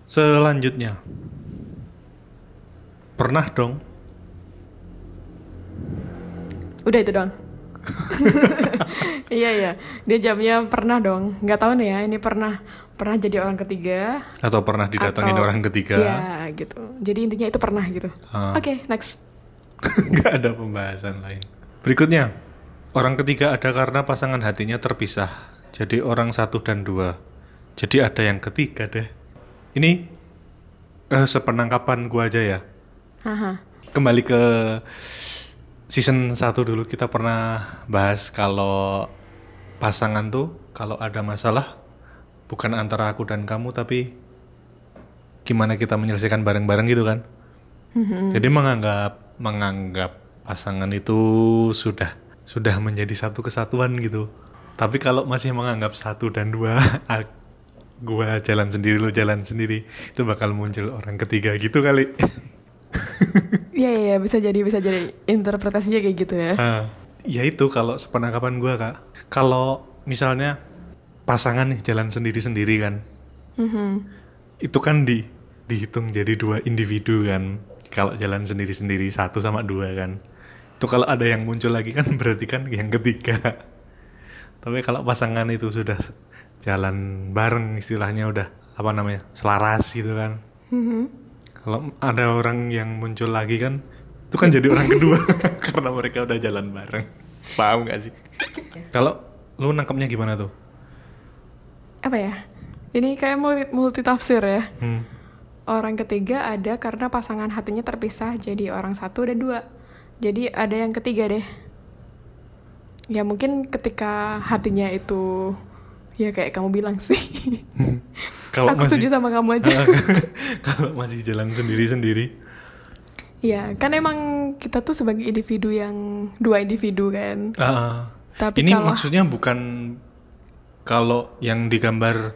Selanjutnya. Pernah dong Udah itu doang. iya iya, dia jamnya pernah dong. Nggak tahu nih ya, ini pernah pernah jadi orang ketiga. atau pernah didatengin atau- orang ketiga? Iya gitu. Jadi intinya itu pernah gitu. Ah. Oke, next. Nggak ada pembahasan lain. Berikutnya, orang ketiga ada karena pasangan hatinya terpisah. Jadi orang satu dan dua. Jadi ada yang ketiga deh. Ini eh, sepenangkapan gua aja ya. Haha. Kembali ke season 1 dulu kita pernah bahas kalau pasangan tuh kalau ada masalah bukan antara aku dan kamu tapi gimana kita menyelesaikan bareng-bareng gitu kan. Jadi menganggap menganggap pasangan itu sudah sudah menjadi satu kesatuan gitu. Tapi kalau masih menganggap satu dan dua, ak- gua jalan sendiri lo jalan sendiri, itu bakal muncul orang ketiga gitu kali. Iya iya iya, bisa jadi bisa jadi interpretasinya kayak gitu ya. Ah, ya itu kalau sepenangkapan gua kak. Kalau misalnya pasangan nih jalan sendiri-sendiri kan, Mhm. itu kan di dihitung jadi dua individu kan. Kalau jalan sendiri-sendiri satu sama dua kan. Itu kalau ada yang muncul lagi kan berarti kan yang ketiga. Tapi kalau pasangan itu sudah jalan bareng istilahnya udah apa namanya selaras gitu kan. Mhm. Kalau ada orang yang muncul lagi kan itu kan jadi orang kedua karena mereka udah jalan bareng. Paham gak sih? Kalau lu nangkepnya gimana tuh? Apa ya? Ini kayak multi, multi tafsir ya. Hmm. Orang ketiga ada karena pasangan hatinya terpisah jadi orang satu dan dua. Jadi ada yang ketiga deh. ya mungkin ketika hatinya itu ya kayak kamu bilang sih Kalau aku setuju masih sama kamu aja kalau masih jalan sendiri-sendiri. ya kan emang kita tuh sebagai individu yang dua individu kan Ah, Tapi ini kalau- maksudnya bukan kalau yang digambar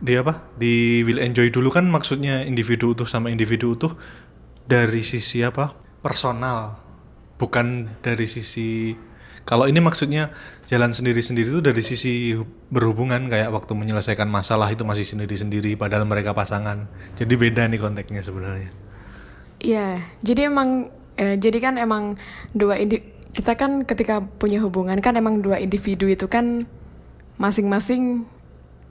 di apa? Di Will Enjoy dulu kan maksudnya individu utuh sama individu utuh dari sisi apa? Personal bukan dari sisi kalau ini maksudnya jalan sendiri-sendiri itu dari sisi hu- berhubungan kayak waktu menyelesaikan masalah itu masih sendiri-sendiri padahal mereka pasangan. Jadi beda nih konteksnya sebenarnya. Iya, jadi emang eh, jadi kan emang dua indi kita kan ketika punya hubungan kan emang dua individu itu kan masing-masing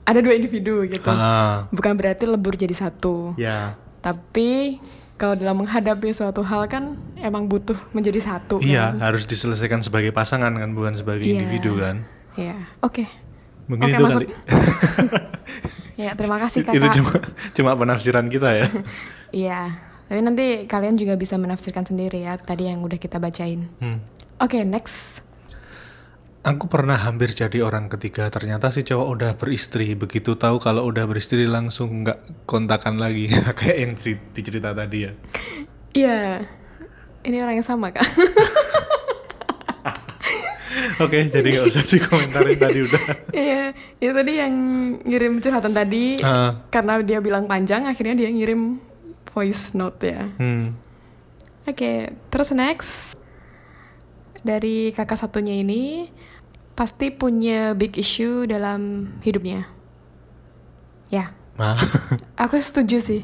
ada dua individu gitu. Ah, Bukan berarti lebur jadi satu. ya Tapi kalau dalam menghadapi suatu hal kan emang butuh menjadi satu. iya kan? harus diselesaikan sebagai pasangan kan bukan sebagai Iya. individu kan Iya. Oke. mungkin Oke, itu masuk. kali Ya, terima kasih Kakak. itu cuma cuma penafsiran kita ya Iya. Tapi nanti kalian juga bisa menafsirkan sendiri ya tadi yang udah kita bacain. Hmm. Oke, next. Aku pernah hampir jadi orang ketiga. Ternyata si cowok udah beristri. Begitu tahu kalau udah beristri langsung nggak kontakan lagi. Kayak yang si dicerita tadi ya. Iya. Ini orang yang sama, Kak. Oke, jadi nggak usah dikomentarin tadi udah. Iya, itu tadi yang ngirim curhatan tadi Ah, karena dia bilang panjang, akhirnya dia ngirim voice note ya. hmm. Oke, terus next dari kakak satunya ini pasti punya big issue dalam hidupnya. Ya, Nah, aku setuju sih.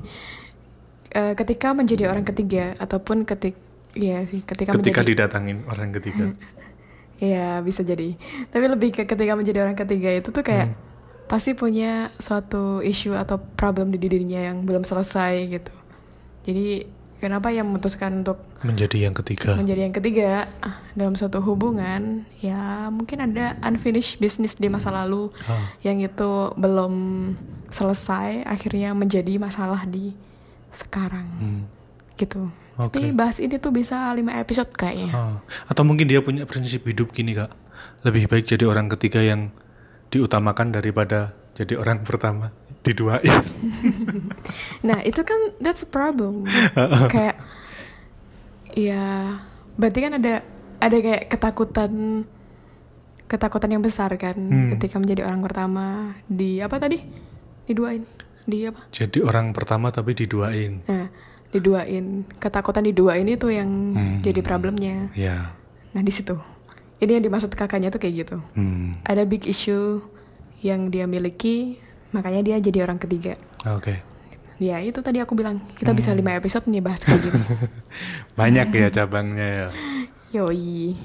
Eh, ketika menjadi orang ketiga ataupun ketik, ya sih, ketika, ketika menjadi didatangin orang ketiga. Iya bisa jadi. Tapi lebih ke ketika menjadi orang ketiga itu tuh kayak pasti punya suatu isu atau problem di dirinya yang belum selesai gitu. Jadi kenapa yang memutuskan untuk Menjadi yang ketiga. menjadi yang ketiga ah, dalam suatu hubungan ya mungkin ada unfinished business di masa lalu Ah. yang itu belum selesai akhirnya menjadi masalah di sekarang Hmm. gitu. Oke. Tapi bahas ini tuh bisa 5 episode kayaknya. Ah. Atau mungkin dia punya prinsip hidup gini kak. Lebih baik jadi orang ketiga yang diutamakan daripada jadi orang pertama. Diduain. Nah itu kan that's a problem. kayak ya berarti kan ada ada kayak ketakutan ketakutan yang besar kan Hmm. ketika menjadi orang pertama di apa tadi diduain di apa? jadi orang pertama tapi diduain. Nah diduain ketakutan diduain itu yang Hmm. jadi problemnya. Ya. Nah di situ ini yang dimaksud kakaknya tuh kayak gitu. Hmm. Ada big issue yang dia miliki makanya dia jadi orang ketiga. Oke. Ya itu tadi aku bilang kita bisa lima episode nih bahas kayak gini. Banyak ya cabangnya ya. Yoi.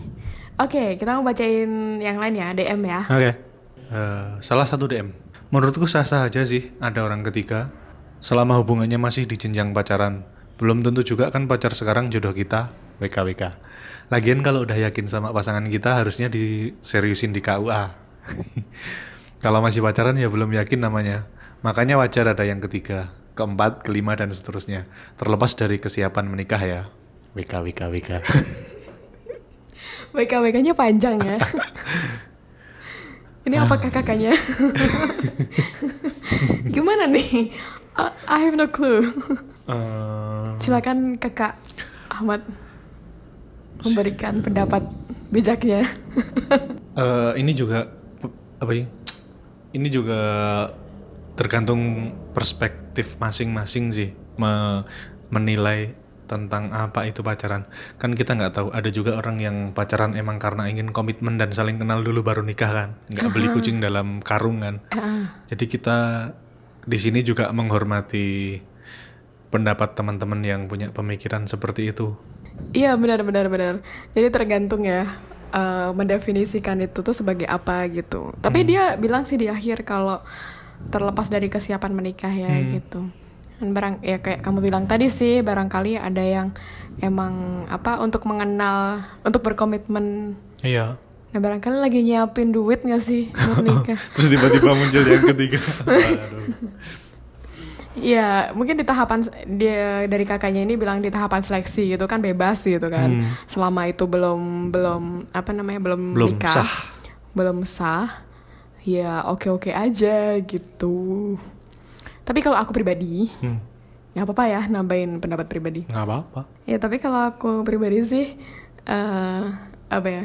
Oke, kita mau bacain yang lain ya, DM ya. Oke. Eh, salah satu DM. Menurutku sah-sah aja sih ada orang ketiga. Selama hubungannya masih di jenjang pacaran. Belum tentu juga kan pacar sekarang jodoh kita. WKWK. Lagian kalau udah yakin sama pasangan kita harusnya diseriusin di KUA. kalau masih pacaran ya belum yakin namanya. Makanya wajar ada yang ketiga, keempat, kelima dan seterusnya. Terlepas dari kesiapan menikah ya. WKWKWK. WK-WK-nya panjang ya. Ini apakah kakaknya? Gimana nih? I- I have no clue. Eh, Silakan kakak Ahmad memberikan pendapat bijaknya. Eh, ini juga apa ya? Ini juga tergantung perspektif masing-masing sih me- menilai tentang apa itu pacaran. Kan kita nggak tahu. Ada juga orang yang pacaran emang karena ingin komitmen dan saling kenal dulu baru nikah kan. Nggak beli kucing dalam karung kan. Jadi kita di sini juga menghormati pendapat teman-teman yang punya pemikiran seperti itu. Iya benar benar benar. Jadi tergantung ya eh, mendefinisikan itu tuh sebagai apa gitu. Tapi dia bilang sih di akhir kalau terlepas dari kesiapan menikah ya gitu. Dan barang ya kayak kamu bilang tadi sih barangkali ada yang emang apa untuk mengenal untuk berkomitmen. Iya. Nah barangkali lagi nyiapin duit nggak sih buat nikah? Terus tiba-tiba muncul yang ketiga. Waduh. Ya, mungkin di tahapan dia dari kakaknya ini bilang di tahapan seleksi gitu kan bebas gitu kan. Hmm. Selama itu belum belum apa namanya belum, Belum nikah, sah. belum sah. Ya oke-oke aja gitu. Tapi kalau aku pribadi, Hmm. nggak apa-apa ya nambahin pendapat pribadi. nggak apa-apa Ya tapi kalau aku pribadi sih eh apa ya?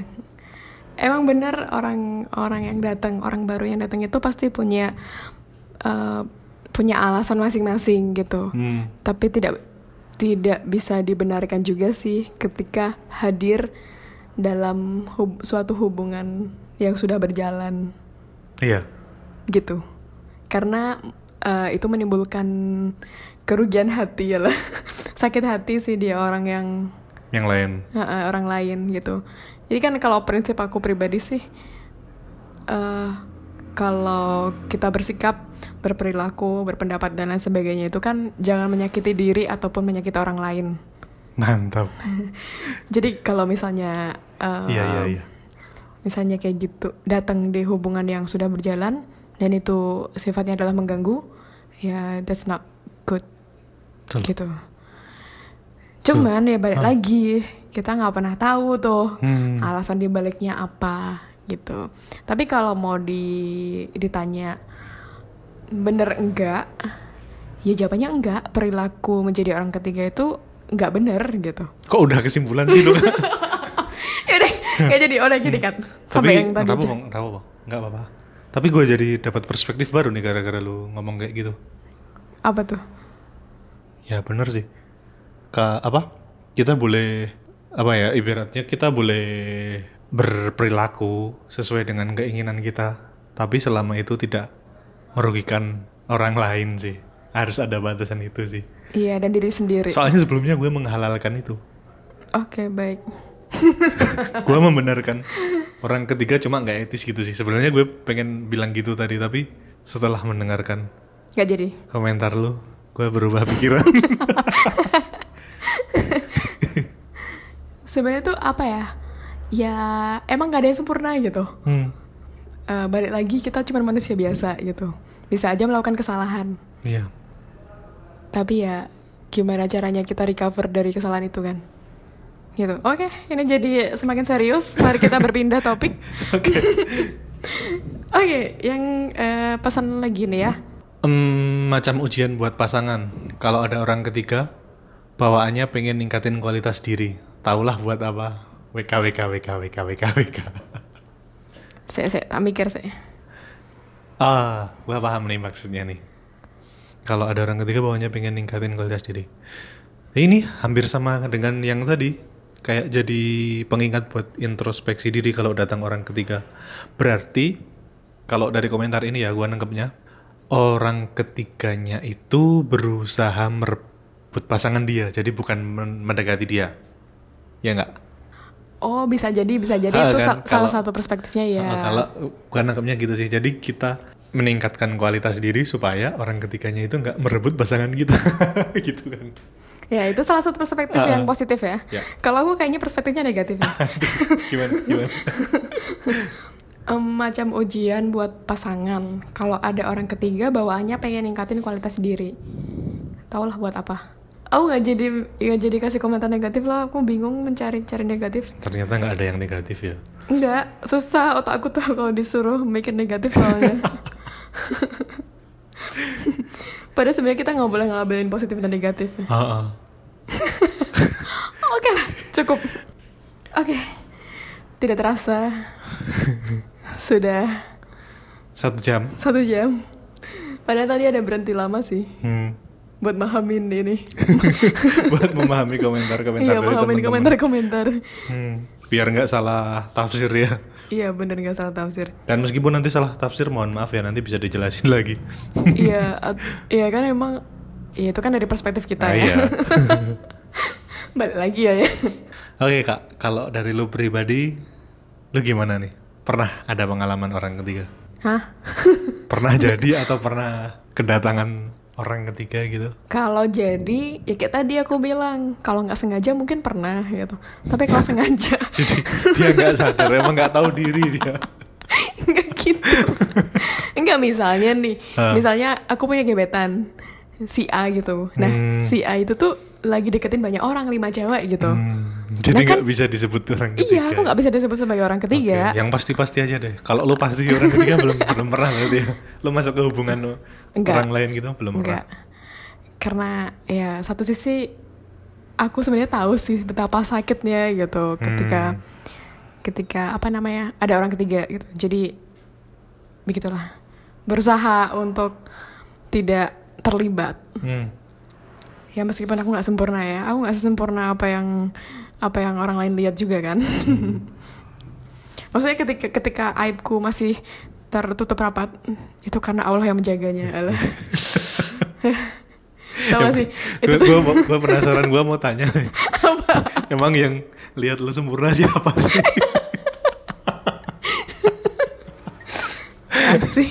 Emang benar orang orang yang datang orang baru yang datang itu pasti punya eh, punya alasan masing-masing gitu. Hmm. Tapi tidak tidak bisa dibenarkan juga sih ketika hadir dalam hub- suatu hubungan yang sudah berjalan iya gitu. Karena eh, itu menimbulkan kerugian hati ya lah. Sakit hati sih dia orang yang yang lain Ha-ha, orang lain gitu. Jadi kan kalau prinsip aku pribadi sih, eh kalau kita bersikap, berperilaku, berpendapat dan lain sebagainya itu kan jangan menyakiti diri ataupun menyakiti orang lain. mantap Jadi kalau misalnya, eh, iya iya iya misalnya kayak gitu, datang di hubungan yang sudah berjalan dan itu sifatnya adalah mengganggu, ya that's not good Betul. gitu. Cuman ya balik lagi kita nggak pernah tahu tuh Hmm. alasan dibaliknya apa gitu. Tapi kalau mau di ditanya bener enggak, ya jawabannya enggak. Perilaku menjadi orang ketiga itu enggak bener gitu. kok udah kesimpulan sih lu Yaudah, nggak jadi udah jadi kan. tapi Sampai yang tadi kenapa aja. bang kenapa bang nggak apa-apa tapi gue jadi dapat perspektif baru nih gara-gara lu ngomong kayak gitu Apa tuh? ya bener sih Ka, apa kita boleh apa ya ibaratnya kita boleh berperilaku sesuai dengan keinginan kita tapi selama itu tidak merugikan orang lain sih harus ada batasan itu sih Iya dan diri sendiri. soalnya sebelumnya gue menghalalkan itu Oke baik. gue membenarkan orang ketiga cuma nggak etis gitu sih sebenarnya gue pengen bilang gitu tadi tapi setelah mendengarkan Nggak jadi. komentar lu gue berubah pikiran Sebenarnya tuh apa ya? Ya emang nggak ada yang sempurna gitu. hmm, Eh, balik lagi kita cuma manusia biasa gitu. Bisa aja melakukan kesalahan. iya Tapi ya gimana caranya kita recover dari kesalahan itu kan? Gitu. Oke, ini jadi semakin serius. Mari kita berpindah topik. Oke, yang eh, pesan lagi nih ya. Em, macam ujian buat pasangan kalau ada orang ketiga bawaannya pengen ningkatin kualitas diri taulah buat apa WK WK WK WK WK WK Saya, saya tak mikir saya. ah gua paham nih maksudnya nih. Kalau ada orang ketiga bawaannya pengen ningkatin kualitas diri. Ini hampir sama dengan yang tadi kayak jadi pengingat buat introspeksi diri kalau datang orang ketiga. Berarti kalau dari komentar ini ya gua nangkepnya orang ketiganya itu berusaha merebut pasangan dia jadi bukan men- mendekati dia. Ya nggak Oh, bisa jadi, bisa jadi Ah, itu kan, sa- salah kalau- satu perspektifnya ya. Uh, kalau gua nangkepnya gitu sih. Jadi kita meningkatkan kualitas diri supaya orang ketiganya itu nggak merebut pasangan kita, gitu kan? Ya, itu salah satu perspektif Ah, yang ah. positif ya. Ya. Kalau aku kayaknya perspektifnya negatif ya. gimana? Gimana? Em, macam ujian buat pasangan. Kalau ada orang ketiga bawaannya pengen ningkatin kualitas diri. Taulah buat apa? Aku nggak jadi nggak jadi kasih komentar negatif lah. Aku bingung mencari cari negatif. Ternyata nggak ada yang negatif ya. Enggak, susah otak aku tuh kalau disuruh mikir negatif soalnya. Padahal sebenarnya kita nggak boleh ngelabelin positif dan negatif. ya. Ah, ah. Oke lah, cukup. Oke, tidak terasa sudah Satu jam. satu jam. Padahal tadi ada berhenti lama sih Hmm. Buat mahamin ini. Buat memahami komentar-komentar iya, teman-teman. komentar-komentar. Hmm. Biar nggak salah tafsir ya. iya, bener nggak salah tafsir. Dan meskipun nanti salah tafsir, mohon maaf ya nanti bisa dijelasin lagi. iya, iya kan emang, iya itu kan dari perspektif kita Nah, ya. iya. Balik lagi ya ya. Oke kak, kalau dari lu pribadi, lu gimana nih? Pernah ada pengalaman orang ketiga? Hah? Pernah jadi atau pernah kedatangan orang ketiga gitu? Kalau jadi, ya kayak tadi aku bilang, kalau nggak sengaja mungkin pernah gitu. Tapi kalau sengaja, Jadi dia nggak sadar, emang nggak tahu diri dia. nggak gitu. Enggak misalnya nih, Hah. misalnya aku punya gebetan. si A gitu. Nah, Hmm. si A itu tuh lagi deketin banyak orang, lima cewek gitu. Hmm, jadi kan- nggak bisa disebut orang ketiga. Iya, aku nggak bisa disebut sebagai orang ketiga. Oke, Yang pasti-pasti aja deh. Kalau lo pasti orang ketiga belum belum pernah berarti ya. Lo masuk ke hubungan lo Enggak. orang lain gitu belum Enggak. pernah. Karena ya satu sisi aku sebenarnya tahu sih betapa sakitnya gitu ketika Hmm. ketika apa namanya ada orang ketiga gitu. Jadi begitulah. Berusaha untuk tidak terlibat. Hmm. Ya meskipun aku nggak sempurna ya, aku nggak sesempurna apa yang apa yang orang lain lihat juga kan. Maksudnya ketika ketika aibku masih tertutup rapat, itu karena Allah yang menjaganya. Allah. Tahu gak sih? Gue gua, gua penasaran gue mau tanya nih. Emang yang lihat lo sempurna siapa sih? asik.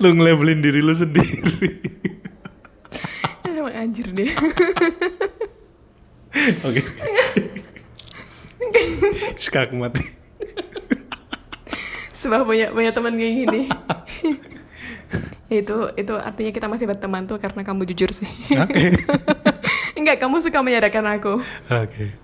lo ngelabelin diri lo sendiri. Emang anjir deh. Oke. Sekak mati. Sebab punya punya teman kayak gini. itu itu artinya kita masih berteman tuh karena kamu jujur sih. Oke. Enggak, kamu suka menyadarkan aku. Oke.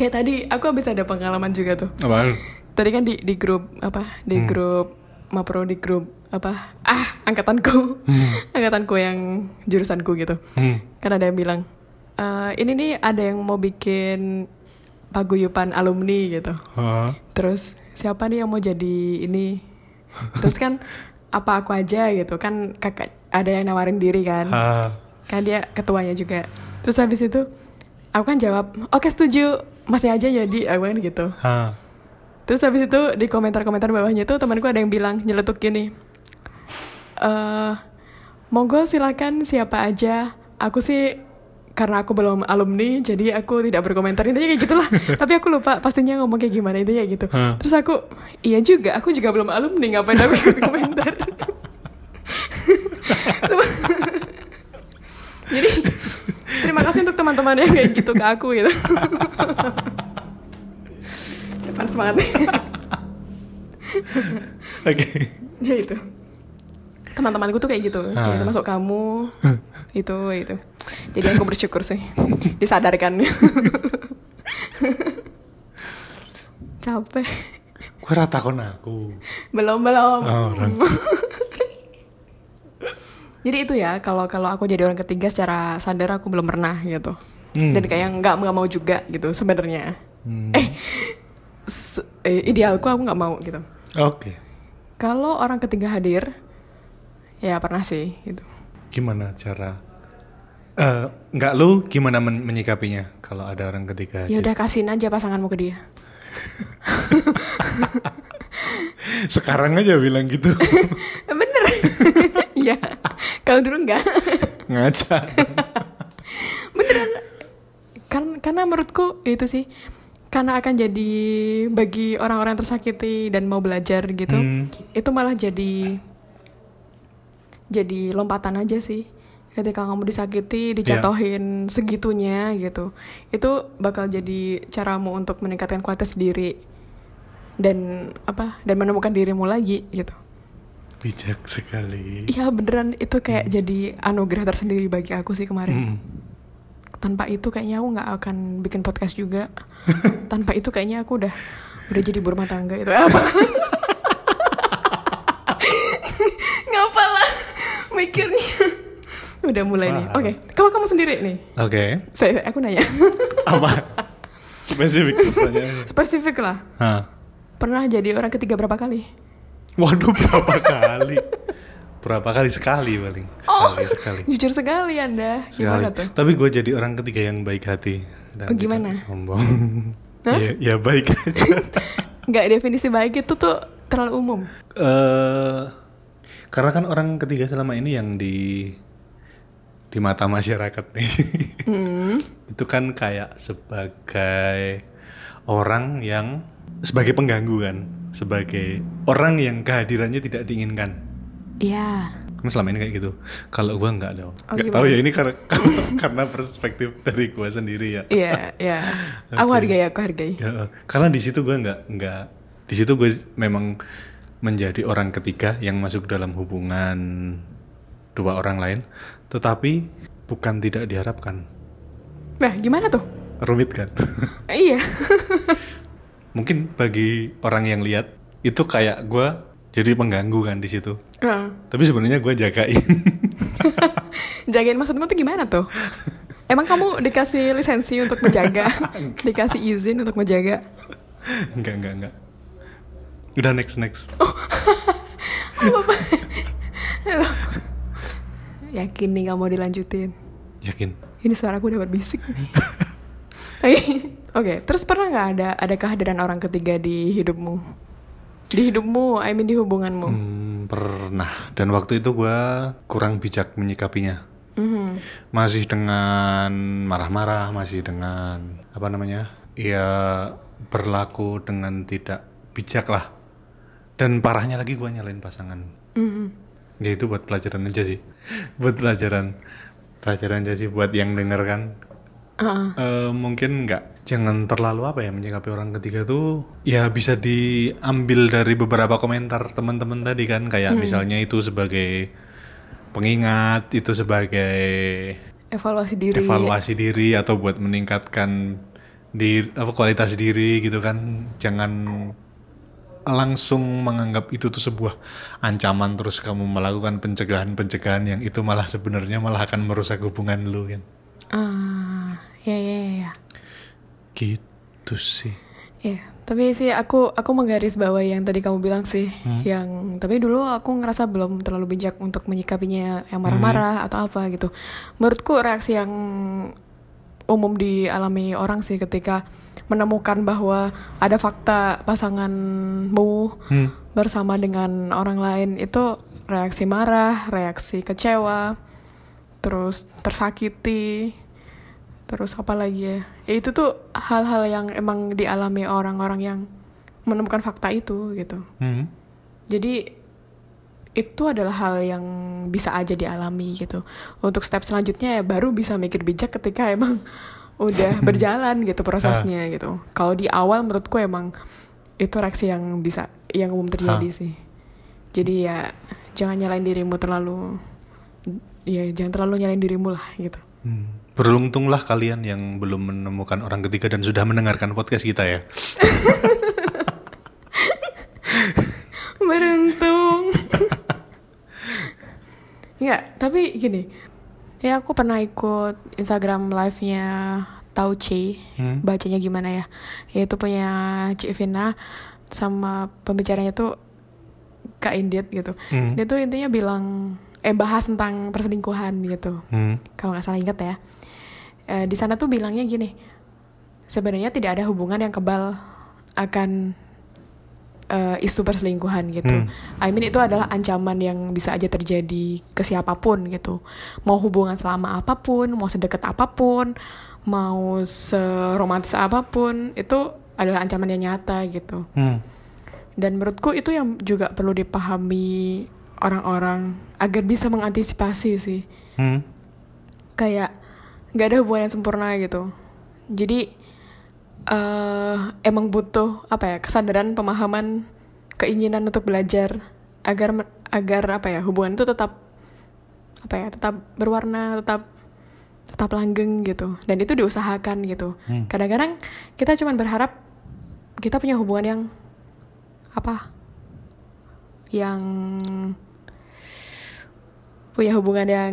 Kayak tadi aku habis ada pengalaman juga tuh. Apaan? Tadi kan di di grup apa? Di grup Mapro di grup apa? Ah, angkatanku. angkatanku yang jurusanku gitu. Hmm. Kan ada yang bilang, "Eh, ini nih ada yang mau bikin paguyupan alumni gitu. Hah? Terus siapa nih yang mau jadi ini? Terus kan apa aku aja gitu kan kakak ada yang nawarin diri kan Hah? kan dia ketuanya juga terus habis itu aku kan jawab oke setuju masnya aja jadi aku kan gitu Hah? terus habis itu di komentar-komentar bawahnya tuh temanku ada yang bilang nyeletuk gini eh monggo silakan siapa aja aku sih karena aku belum alumni jadi aku tidak berkomentar. Intinya kayak gitulah. Tapi aku lupa pastinya ngomong kayak gimana intinya kayak gitu. Hah. terus aku iya juga aku juga belum alumni ngapain aku ikut komentar? Jadi terima kasih untuk teman-teman yang kayak gitu ke aku gitu. Depan semangat. Oke. ya itu teman-temanku tuh kayak gitu Ah. ya, termasuk kamu itu itu jadi aku bersyukur sih disadarkan capek Gue rata kon aku. belum belum Oh, jadi itu ya kalau kalau aku jadi orang ketiga secara sadar aku belum pernah gitu Hmm. dan kayak nggak nggak mau juga gitu sebenarnya Hmm. eh, eh idealku aku nggak mau gitu Oke. kalau orang ketiga hadir ya pernah sih gitu Gimana cara? Eh, nggak lu gimana men- menyikapinya kalau ada orang ketiga? ya udah kasihin aja pasanganmu ke dia Sekarang aja bilang gitu. bener Iya kalau dulu enggak Ngaca. kan karena menurutku itu sih karena akan jadi bagi orang-orang tersakiti dan mau belajar gitu Hmm. itu malah jadi jadi lompatan aja sih. Ketika kamu disakiti dijatuhin segitunya gitu itu bakal jadi caramu untuk meningkatkan kualitas diri dan apa dan menemukan dirimu lagi gitu. Bijak sekali. Iya beneran itu kayak jadi anugerah tersendiri bagi aku sih kemarin. Hmm. tanpa itu kayaknya aku nggak akan bikin podcast juga. Tanpa itu kayaknya aku udah udah jadi berumah tangga itu. Apa ngapa lah mikirnya udah mulai nih oke kalau kamu sendiri nih Oke. saya aku nanya Apa? Spesifik spesifik lah Hah. pernah jadi orang ketiga berapa kali Waduh berapa kali? Berapa kali sekali paling? Sekali sekali. jujur sekali anda Sekali. gimana tuh Tapi gue jadi orang ketiga yang baik hati. Dan Oh, gimana? Sombong. ya, ya baik aja. nggak definisi baik itu tuh terlalu umum eh karena kan orang ketiga selama ini yang di di mata masyarakat nih. Hmm. itu kan kayak sebagai orang yang sebagai pengganggu kan? Sebagai orang yang kehadirannya tidak diinginkan. Iya. Kan selama ini kayak gitu? Kalau gua nggak dong. Oh, gimana? tahu ya ini karena karena perspektif dari gua sendiri ya. Iya, iya. Aku hargai, aku hargai. Ya, karena di situ gue nggak nggak di situ gue memang menjadi orang ketiga yang masuk dalam hubungan dua orang lain, tetapi bukan tidak diharapkan. Nah, gimana tuh? Rumit kan? Eh, iya. Mungkin bagi orang yang lihat itu kayak gua jadi pengganggu kan di situ. Heeh. Tapi sebenarnya gua jagain. Jagain maksudmu tuh gimana tuh? Emang kamu dikasih lisensi untuk menjaga? dikasih izin untuk menjaga? enggak, enggak, enggak. Udah next next. Apa-apa. Halo. Yakin nih gak mau dilanjutin? Yakin. Ini suaraku udah berbisik nih. Oke, Oke, terus pernah nggak ada ada kehadiran orang ketiga di hidupmu? Di hidupmu, I mean di hubunganmu. Hmm, pernah. Dan waktu itu gua kurang bijak menyikapinya. Mhm. Masih dengan marah-marah, masih dengan apa namanya? Ya berlaku dengan tidak bijak lah. Dan parahnya lagi gua nyalain pasangan. Mhm. Ya itu buat pelajaran aja sih. buat pelajaran. Pelajaran aja sih buat yang denger kan. Heeh. Eh, mungkin nggak jangan terlalu apa ya menyikapi orang ketiga tuh ya bisa diambil dari beberapa komentar teman-teman tadi kan kayak misalnya itu sebagai pengingat itu sebagai Evaluasi diri. evaluasi diri atau buat meningkatkan di apa kualitas diri gitu kan jangan langsung menganggap itu tuh sebuah ancaman terus kamu melakukan pencegahan-pencegahan yang itu malah sebenarnya malah akan merusak hubungan lu kan Ah, ya ya ya. ya. gitu sih Iya, tapi sih aku aku menggaris bawah yang tadi kamu bilang sih, Hmm. yang tapi dulu aku ngerasa belum terlalu bijak untuk menyikapinya yang marah-marah Hmm. atau apa gitu. Menurutku reaksi yang umum dialami orang sih ketika menemukan bahwa ada fakta pasanganmu Hmm. bersama dengan orang lain itu reaksi marah, reaksi kecewa, terus tersakiti, terus apa lagi ya? Ya, itu tuh hal-hal yang emang dialami orang-orang yang menemukan fakta itu gitu. Hmm. Jadi itu adalah hal yang bisa aja dialami gitu. Untuk step selanjutnya ya baru bisa mikir bijak ketika emang udah berjalan gitu prosesnya gitu. Kalau di awal menurutku emang itu reaksi yang bisa yang umum terjadi Hah. sih. Jadi ya jangan nyalain dirimu terlalu ya jangan terlalu nyalain dirimu lah gitu. Hmm. Beruntunglah kalian yang belum menemukan orang ketiga dan sudah mendengarkan podcast kita ya. Beruntung. Enggak, tapi gini. Ya aku pernah ikut Instagram live-nya Tauce. Hmm. Bacanya gimana ya? Yaitu punya Cik Vina sama pembicaranya tuh Kak Indit gitu. Hmm. Dia tuh intinya bilang eh bahas tentang perselingkuhan gitu. Hmm. Kalau nggak salah inget ya. Eh, di sana tuh bilangnya gini. Sebenarnya tidak ada hubungan yang kebal akan eh, isu perselingkuhan gitu. Hmm. I mean itu adalah ancaman yang bisa aja terjadi ke siapa pun gitu. Mau hubungan selama apa pun, mau sedekat apa pun, mau seromantis apa pun, itu adalah ancaman yang nyata gitu. Hmm. Dan menurutku itu yang juga perlu dipahami orang-orang agar bisa mengantisipasi sih. Hmm. Kayak nggak ada hubungan yang sempurna gitu. Jadi eh emang butuh apa ya kesadaran, pemahaman, keinginan untuk belajar agar agar apa ya hubungan itu tetap apa ya tetap berwarna, tetap tetap langgeng gitu. Dan itu diusahakan gitu. Hmm. Kadang-kadang kita cuma berharap kita punya hubungan yang apa yang punya hubungan yang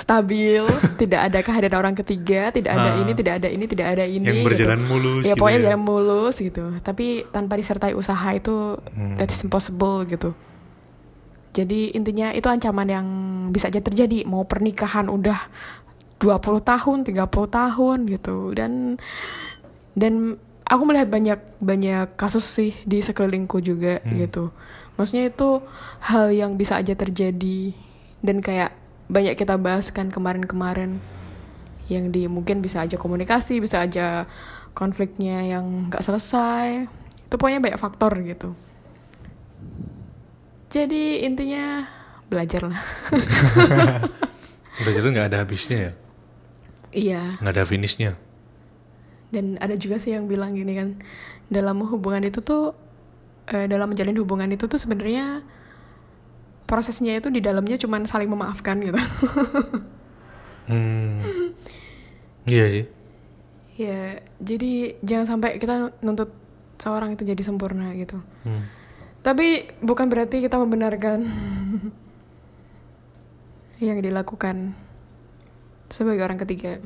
stabil, tidak ada kehadiran orang ketiga, tidak ada Ah. ini, tidak ada ini, tidak ada ini. Yang gitu. berjalan mulus Ya gitu pokoknya ya. jalan mulus gitu. Tapi tanpa disertai usaha itu Hmm. that's impossible gitu. Jadi intinya itu ancaman yang bisa aja terjadi. Mau pernikahan udah 20 tahun, 30 tahun gitu. Dan dan aku melihat banyak banyak kasus sih di sekelilingku juga Hmm. gitu. Maksudnya itu hal yang bisa aja terjadi dan kayak banyak kita bahas kan kemarin-kemarin yang di mungkin bisa aja komunikasi, bisa aja konfliknya yang nggak selesai. Itu pokoknya banyak faktor gitu. Jadi intinya belajar lah. Belajar tuh nggak ada habisnya ya, iya. nggak ada finishnya. Dan ada juga sih yang bilang gini kan, dalam hubungan itu tuh, eh, dalam menjalin hubungan itu tuh sebenarnya prosesnya itu di dalamnya cuman saling memaafkan gitu. Hmm. Iya sih. ya, jadi jangan sampai kita nuntut seorang itu jadi sempurna gitu. Hmm. Tapi bukan berarti kita membenarkan yang dilakukan sebagai orang ketiga.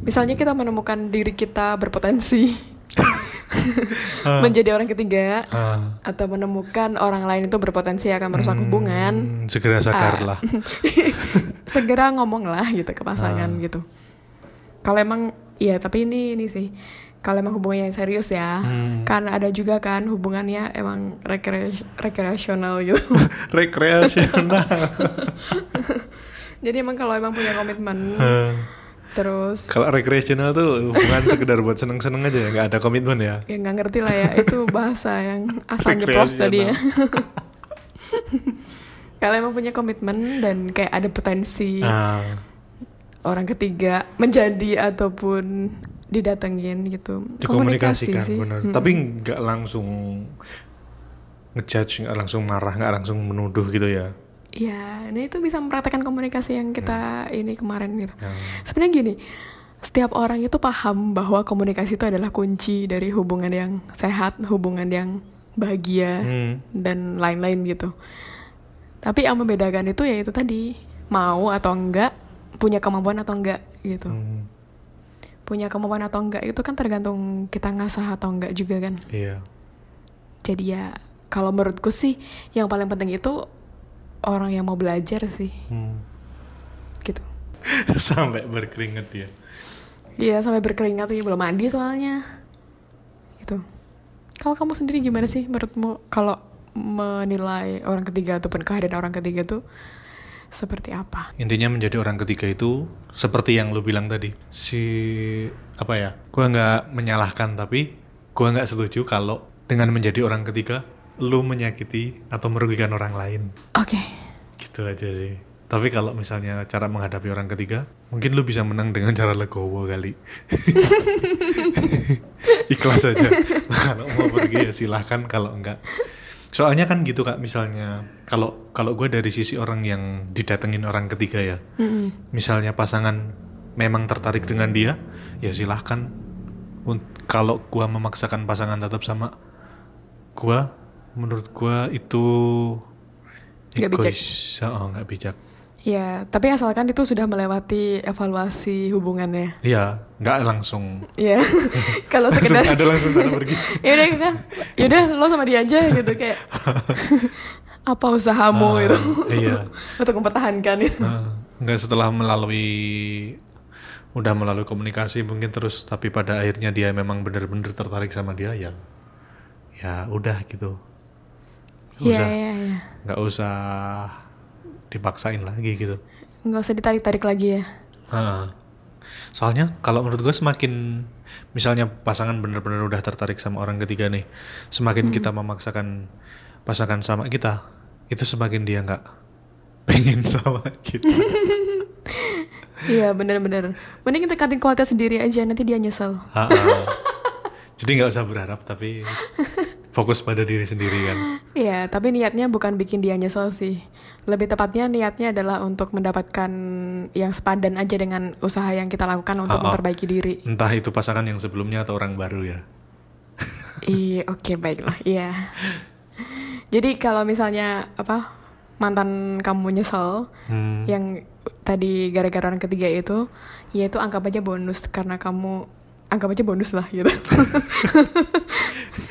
Misalnya kita menemukan diri kita berpotensi menjadi orang ketiga Ah. atau menemukan orang lain itu berpotensi akan merusak hubungan, Hmm, segera sadarlah. segera ngomong lah gitu ke pasangan gitu. Kalau emang ya tapi ini ini sih kalau emang hubungannya serius ya, Hmm. kan ada juga kan hubungannya emang rekre- rekreasional gitu. Rekreasional. Jadi emang kalau emang punya komitmen Eh, terus Kalau rekreasional tuh bukan sekedar buat seneng-seneng aja ya, nggak ada komitmen ya. ya nggak ngerti lah ya itu bahasa yang asal jeplos tadi ya. kalau emang punya komitmen dan kayak ada potensi Ah, orang ketiga menjadi ataupun didatengin gitu. dikomunikasikan benar. Mm. Tapi nggak langsung ngejudge, nggak langsung marah, nggak langsung menuduh gitu ya. Ya, nah itu bisa mempraktekkan komunikasi yang kita ini kemarin gitu. Ya. Sebenarnya gini, setiap orang itu paham bahwa komunikasi itu adalah kunci dari hubungan yang sehat, hubungan yang bahagia Hmm. dan lain-lain gitu. Tapi yang membedakan itu ya itu tadi mau atau enggak, punya kemampuan atau enggak gitu. Hmm, Punya kemampuan atau enggak itu kan tergantung kita ngasah atau enggak juga kan. Iya. Jadi ya kalau menurutku sih yang paling penting itu orang yang mau belajar sih Hmm. gitu. Sampai berkeringat dia. Iya sampai berkeringat nih belum mandi soalnya. Itu. Kalau kamu sendiri gimana sih menurutmu kalau menilai orang ketiga ataupun kehadiran orang ketiga tuh seperti apa? Intinya menjadi orang ketiga itu seperti yang lu bilang tadi. Si apa ya? Gua nggak menyalahkan tapi gua nggak setuju kalau dengan menjadi orang ketiga lu menyakiti atau merugikan orang lain. Oke. Gitu aja sih. Tapi kalau misalnya cara menghadapi orang ketiga, mungkin lu bisa menang dengan cara legowo kali. Ikhlas aja. kalau mau pergi ya silahkan, kalau enggak. Soalnya kan gitu kak, misalnya kalau kalau gue dari sisi orang yang didatengin orang ketiga ya, Mm-mm. misalnya pasangan memang tertarik dengan dia, ya silahkan. Kalau gua memaksakan pasangan tetap sama gua, menurut gua itu Nggak bijak. egois, oh nggak bijak. Ya, tapi asalkan itu sudah melewati evaluasi hubungannya. Iya, nggak langsung. Ya. kalau sekedar ada langsung sana pergi. ya udah kita ya udah lo sama dia aja gitu kayak apa usahamu Ah, gitu Iya. untuk mempertahankan itu. Nah, nggak setelah melalui udah melalui komunikasi mungkin terus tapi pada akhirnya dia memang benar-benar tertarik sama dia ya ya udah gitu nggak usah iya, iya. nggak usah dipaksain lagi gitu Nggak usah ditarik-tarik lagi ya. Heeh. soalnya kalau menurut gue semakin misalnya pasangan benar-benar udah tertarik sama orang ketiga nih semakin kita memaksakan pasangan sama kita itu semakin dia nggak pengen sama kita Iya, bener-bener. Mending kita cutting kualitas sendiri aja, nanti dia nyesel. Jadi nggak usah berharap tapi fokus pada diri sendiri kan. Iya, tapi niatnya bukan bikin dia nyesel sih. Lebih tepatnya niatnya adalah untuk mendapatkan yang sepadan aja dengan usaha yang kita lakukan untuk Ha-ha. memperbaiki diri. Entah itu pasangan yang sebelumnya atau orang baru ya. Iya, oke baiklah. Iya. Jadi kalau misalnya apa mantan kamu nyesel Hmm. yang tadi gara-gara orang ketiga itu, ya itu anggap aja bonus karena kamu anggap aja bonus lah gitu.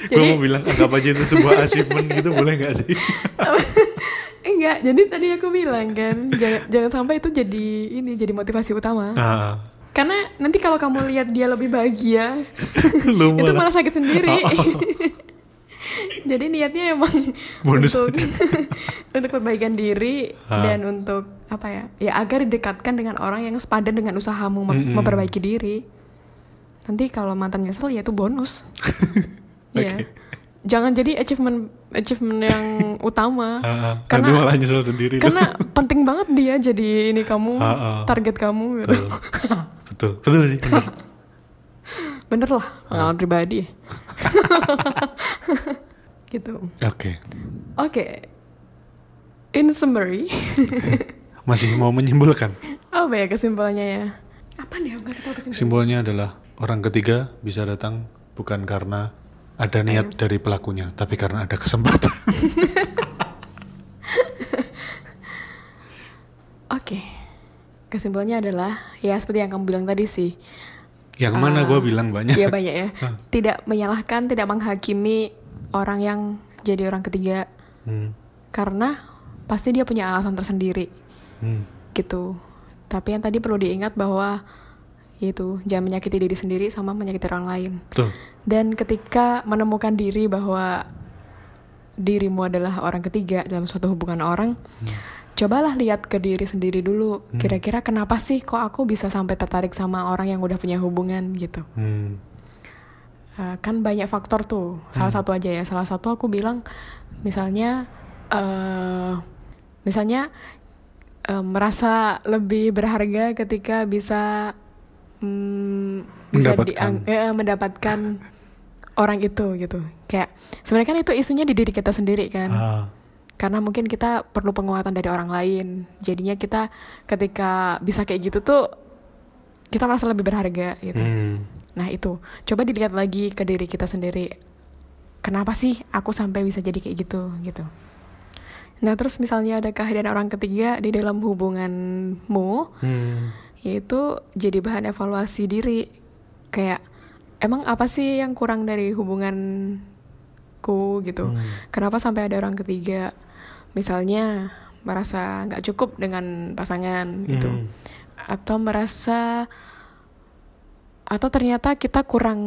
Gue mau bilang anggap aja itu sebuah achievement gitu boleh nggak sih? Enggak, jadi tadi aku bilang kan jangan jangan sampai itu jadi ini jadi motivasi utama. Ah, Karena nanti kalau kamu lihat dia lebih bahagia, lu itu malah sakit sendiri. Oh, Jadi niatnya emang Bonus untuk untuk perbaikan diri Ah. dan untuk apa ya? Ya agar didekatkan dengan orang yang sepadan dengan usahamu mem- Mm-mm. memperbaiki diri. Nanti kalau mantan nyesel ya itu bonus. Iya. Jangan jadi achievement achievement yang utama. Karena- Nanti malah nyesel sendiri tuh. Karena penting banget dia jadi ini kamu target kamu gitu. betul. betul, betul sih. bener. Bener lah pengalaman pribadi. gitu. Oke. Oke. In summary, Masih mau menyimpulkan. apa ya kesimpulannya ya? Apa nih? Aku nggak tahu kesimpulannya. Adalah orang ketiga bisa datang bukan karena ada niat dari pelakunya, tapi karena ada kesempatan. Oke, kesimpulannya adalah ya seperti yang kamu bilang tadi sih. Yang mana gue bilang banyak. Iya banyak ya. Tidak menyalahkan, tidak menghakimi orang yang jadi orang ketiga Hmm, karena pasti dia punya alasan tersendiri hmm, gitu. Tapi yang tadi perlu diingat bahwa itu jangan menyakiti diri sendiri sama menyakiti orang lain. betul. Dan ketika menemukan diri bahwa dirimu adalah orang ketiga dalam suatu hubungan orang, cobalah lihat ke diri sendiri dulu. Kira-kira kenapa sih kok aku bisa sampai tertarik sama orang yang udah punya hubungan gitu? Hmm, Uh, kan banyak faktor tuh. Salah satu aja ya. Salah satu aku bilang misalnya eh misalnya eh, merasa lebih berharga ketika bisa mm, bisa Mendapatkan. eh, mendapatkan orang itu gitu. Kayak sebenarnya kan itu isunya di diri kita sendiri kan. ah, Karena mungkin kita perlu penguatan dari orang lain. Jadinya kita ketika bisa kayak gitu tuh kita merasa lebih berharga gitu. hmm, Nah itu, coba dilihat lagi ke diri kita sendiri. Kenapa sih aku sampai bisa jadi kayak gitu gitu. Nah terus misalnya ada kehadiran orang ketiga di dalam hubunganmu, hmm, yaitu jadi bahan evaluasi diri. Kayak emang apa sih yang kurang dari hubunganku gitu? Kenapa sampai ada orang ketiga? Misalnya merasa nggak cukup dengan pasangan gitu, Hmm. atau merasa atau ternyata kita kurang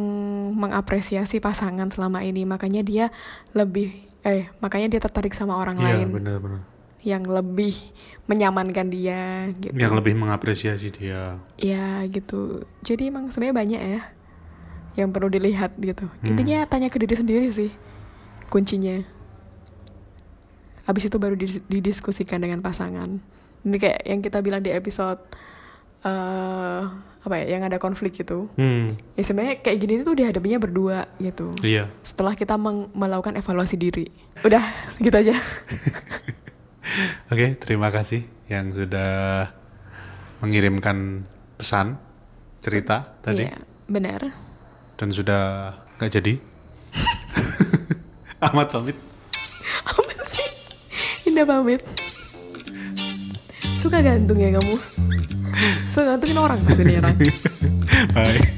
mengapresiasi pasangan selama ini makanya dia lebih eh makanya dia tertarik sama orang Iya lain benar-benar. Yang lebih menyamankan dia gitu. Yang lebih mengapresiasi dia. ya gitu. Jadi emang sebenarnya banyak ya yang perlu dilihat gitu. Intinya tanya ke diri sendiri sih kuncinya. Habis itu baru didis- didiskusikan dengan pasangan. Ini kayak yang kita bilang di episode eh apa ya yang ada konflik gitu Hmm, ya sebenarnya kayak gini tuh dihadapinya berdua gitu. Iya. setelah kita melakukan evaluasi diri. Udah gitu aja Oke, terima kasih yang sudah mengirimkan pesan, cerita tadi, Iya, benar dan sudah nggak jadi. Ahmad pamit. apa sih Indah pamit suka gantung ya kamu suka gantungin orang ke sini orang Bye.